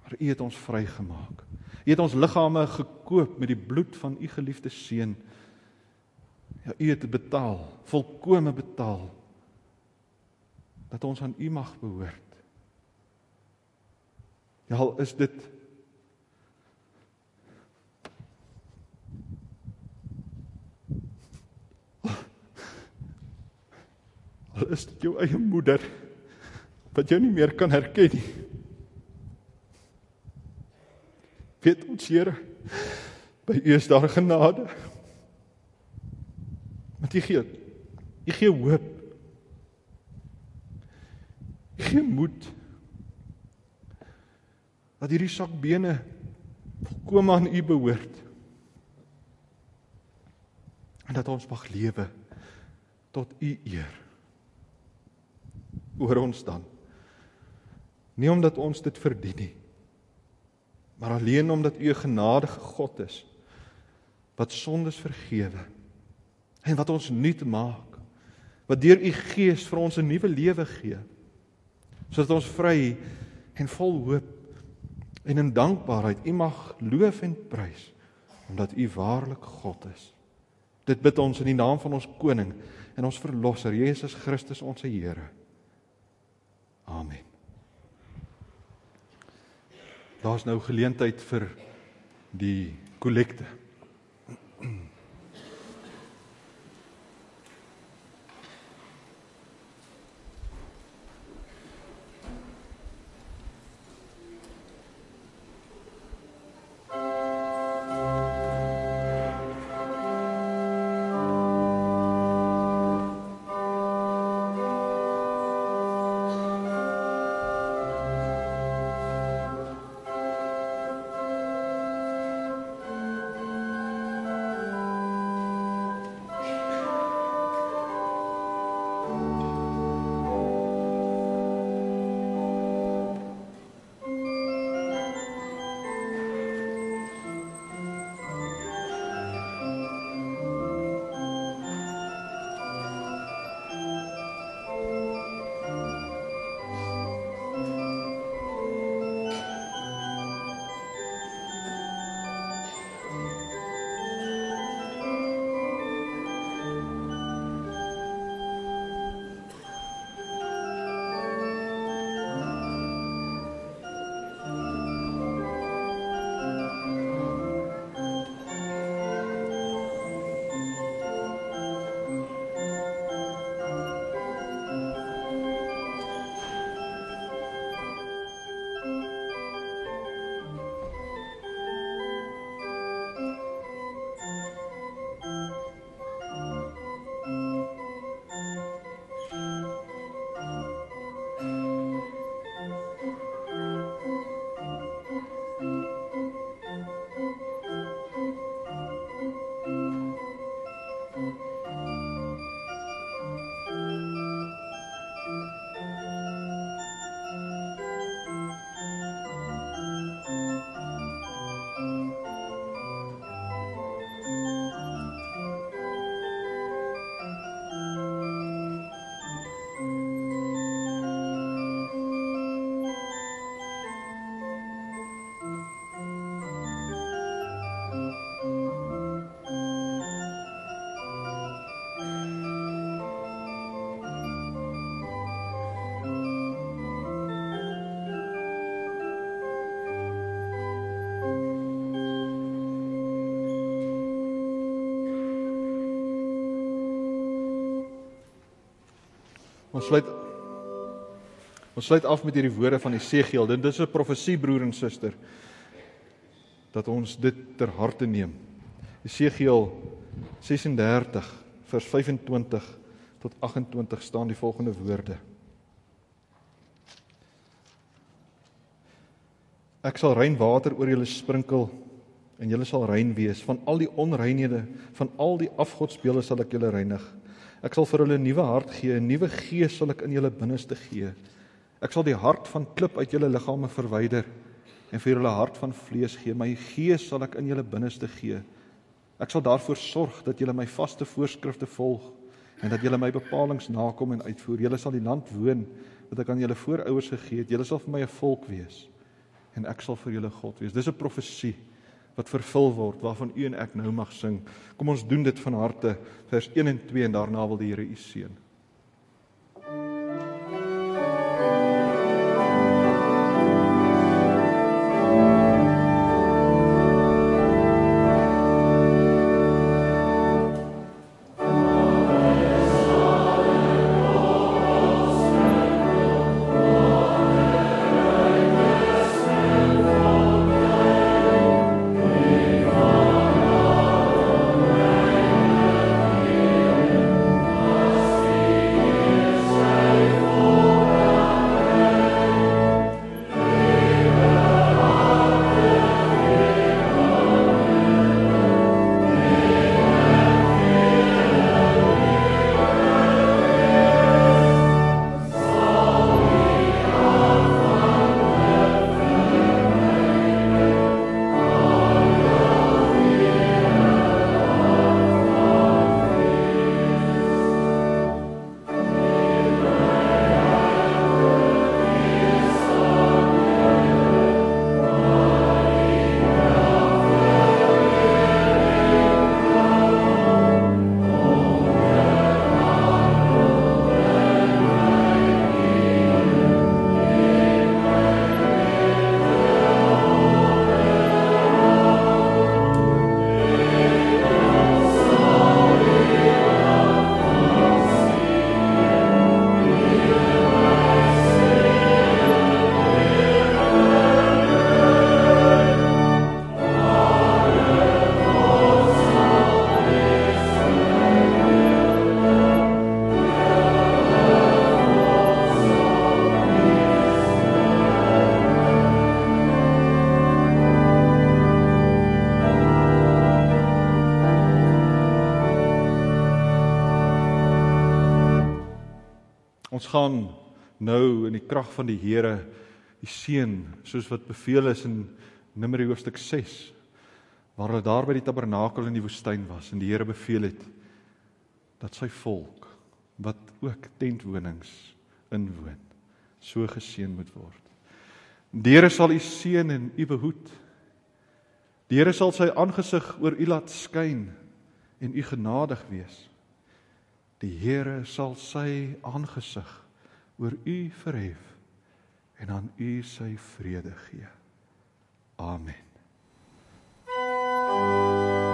Maar U het ons vrygemaak. U het ons liggame gekoop met die bloed van U geliefde seun. Ja, U het betaal, volkome betaal dat ons aan U mag behoort. Ja, al is dit (laughs) Al is dit jou eie moeder wat jou nie meer kan herken nie. Weet ons Here, by U is daar genade. Want jy gee jy gee hoop. Jy gee moed. Dat hierdie sak bene volkome aan U behoort. En dat ons mag lewe tot U eer. Oor ons dan. Nie omdat ons dit verdien nie, maar alleen omdat U 'n genadige God is wat sondes vergewe en wat ons nuut maak. Wat deur u Gees vir ons 'n nuwe lewe gee. Sodat ons vry en vol hoop en in dankbaarheid u mag loof en prys omdat u waarlik God is. Dit bid ons in die naam van ons koning en ons verlosser Jesus Christus ons Here. Amen. Daar's nou geleentheid vir die kollekte. Ons sluit Ons sluit af met hierdie woorde van Esegiel. Dit is 'n profesie broer en suster dat ons dit ter harte neem. Esegiel 36 vers 25 tot 28 staan die volgende woorde. Ek sal rein water oor julle sprinkel en julle sal rein wees van al die onreinhede, van al die afgodsbeelde sal ek julle reinig. Ek sal vir hulle 'n nuwe hart gee, 'n nuwe gees sal ek in julle binneste gee. Ek sal die hart van klip uit julle liggame verwyder en vir julle hart van vlees gee. My gees sal ek in julle binneste gee. Ek sal daarvoor sorg dat julle my vaste voorskrifte volg en dat julle my bepalinge nakom en uitvoer. Julle sal die land woon wat ek aan julle voorouers gegee het. Julle sal vir my 'n volk wees en ek sal vir julle God wees. Dis 'n profesie wat vervul word waarvan u en ek nou mag sing. Kom ons doen dit van harte vers 1 en 2 en daarna wil die Here u seën. Gaan nou in die krag van die Here die seën soos wat beveel is in Numeri hoofstuk 6 waar hulle daar by die tabernakel in die woestyn was en die Here beveel het dat sy volk wat ook tentwonings inwoon so geseën moet word. Die Here sal u seën en u behoed. Die Here sal sy aangesig oor u laat skyn en u genadig wees. Die Here sal sy aangesig oor u verhef en aan u sy vrede gee. Amen. Thank you.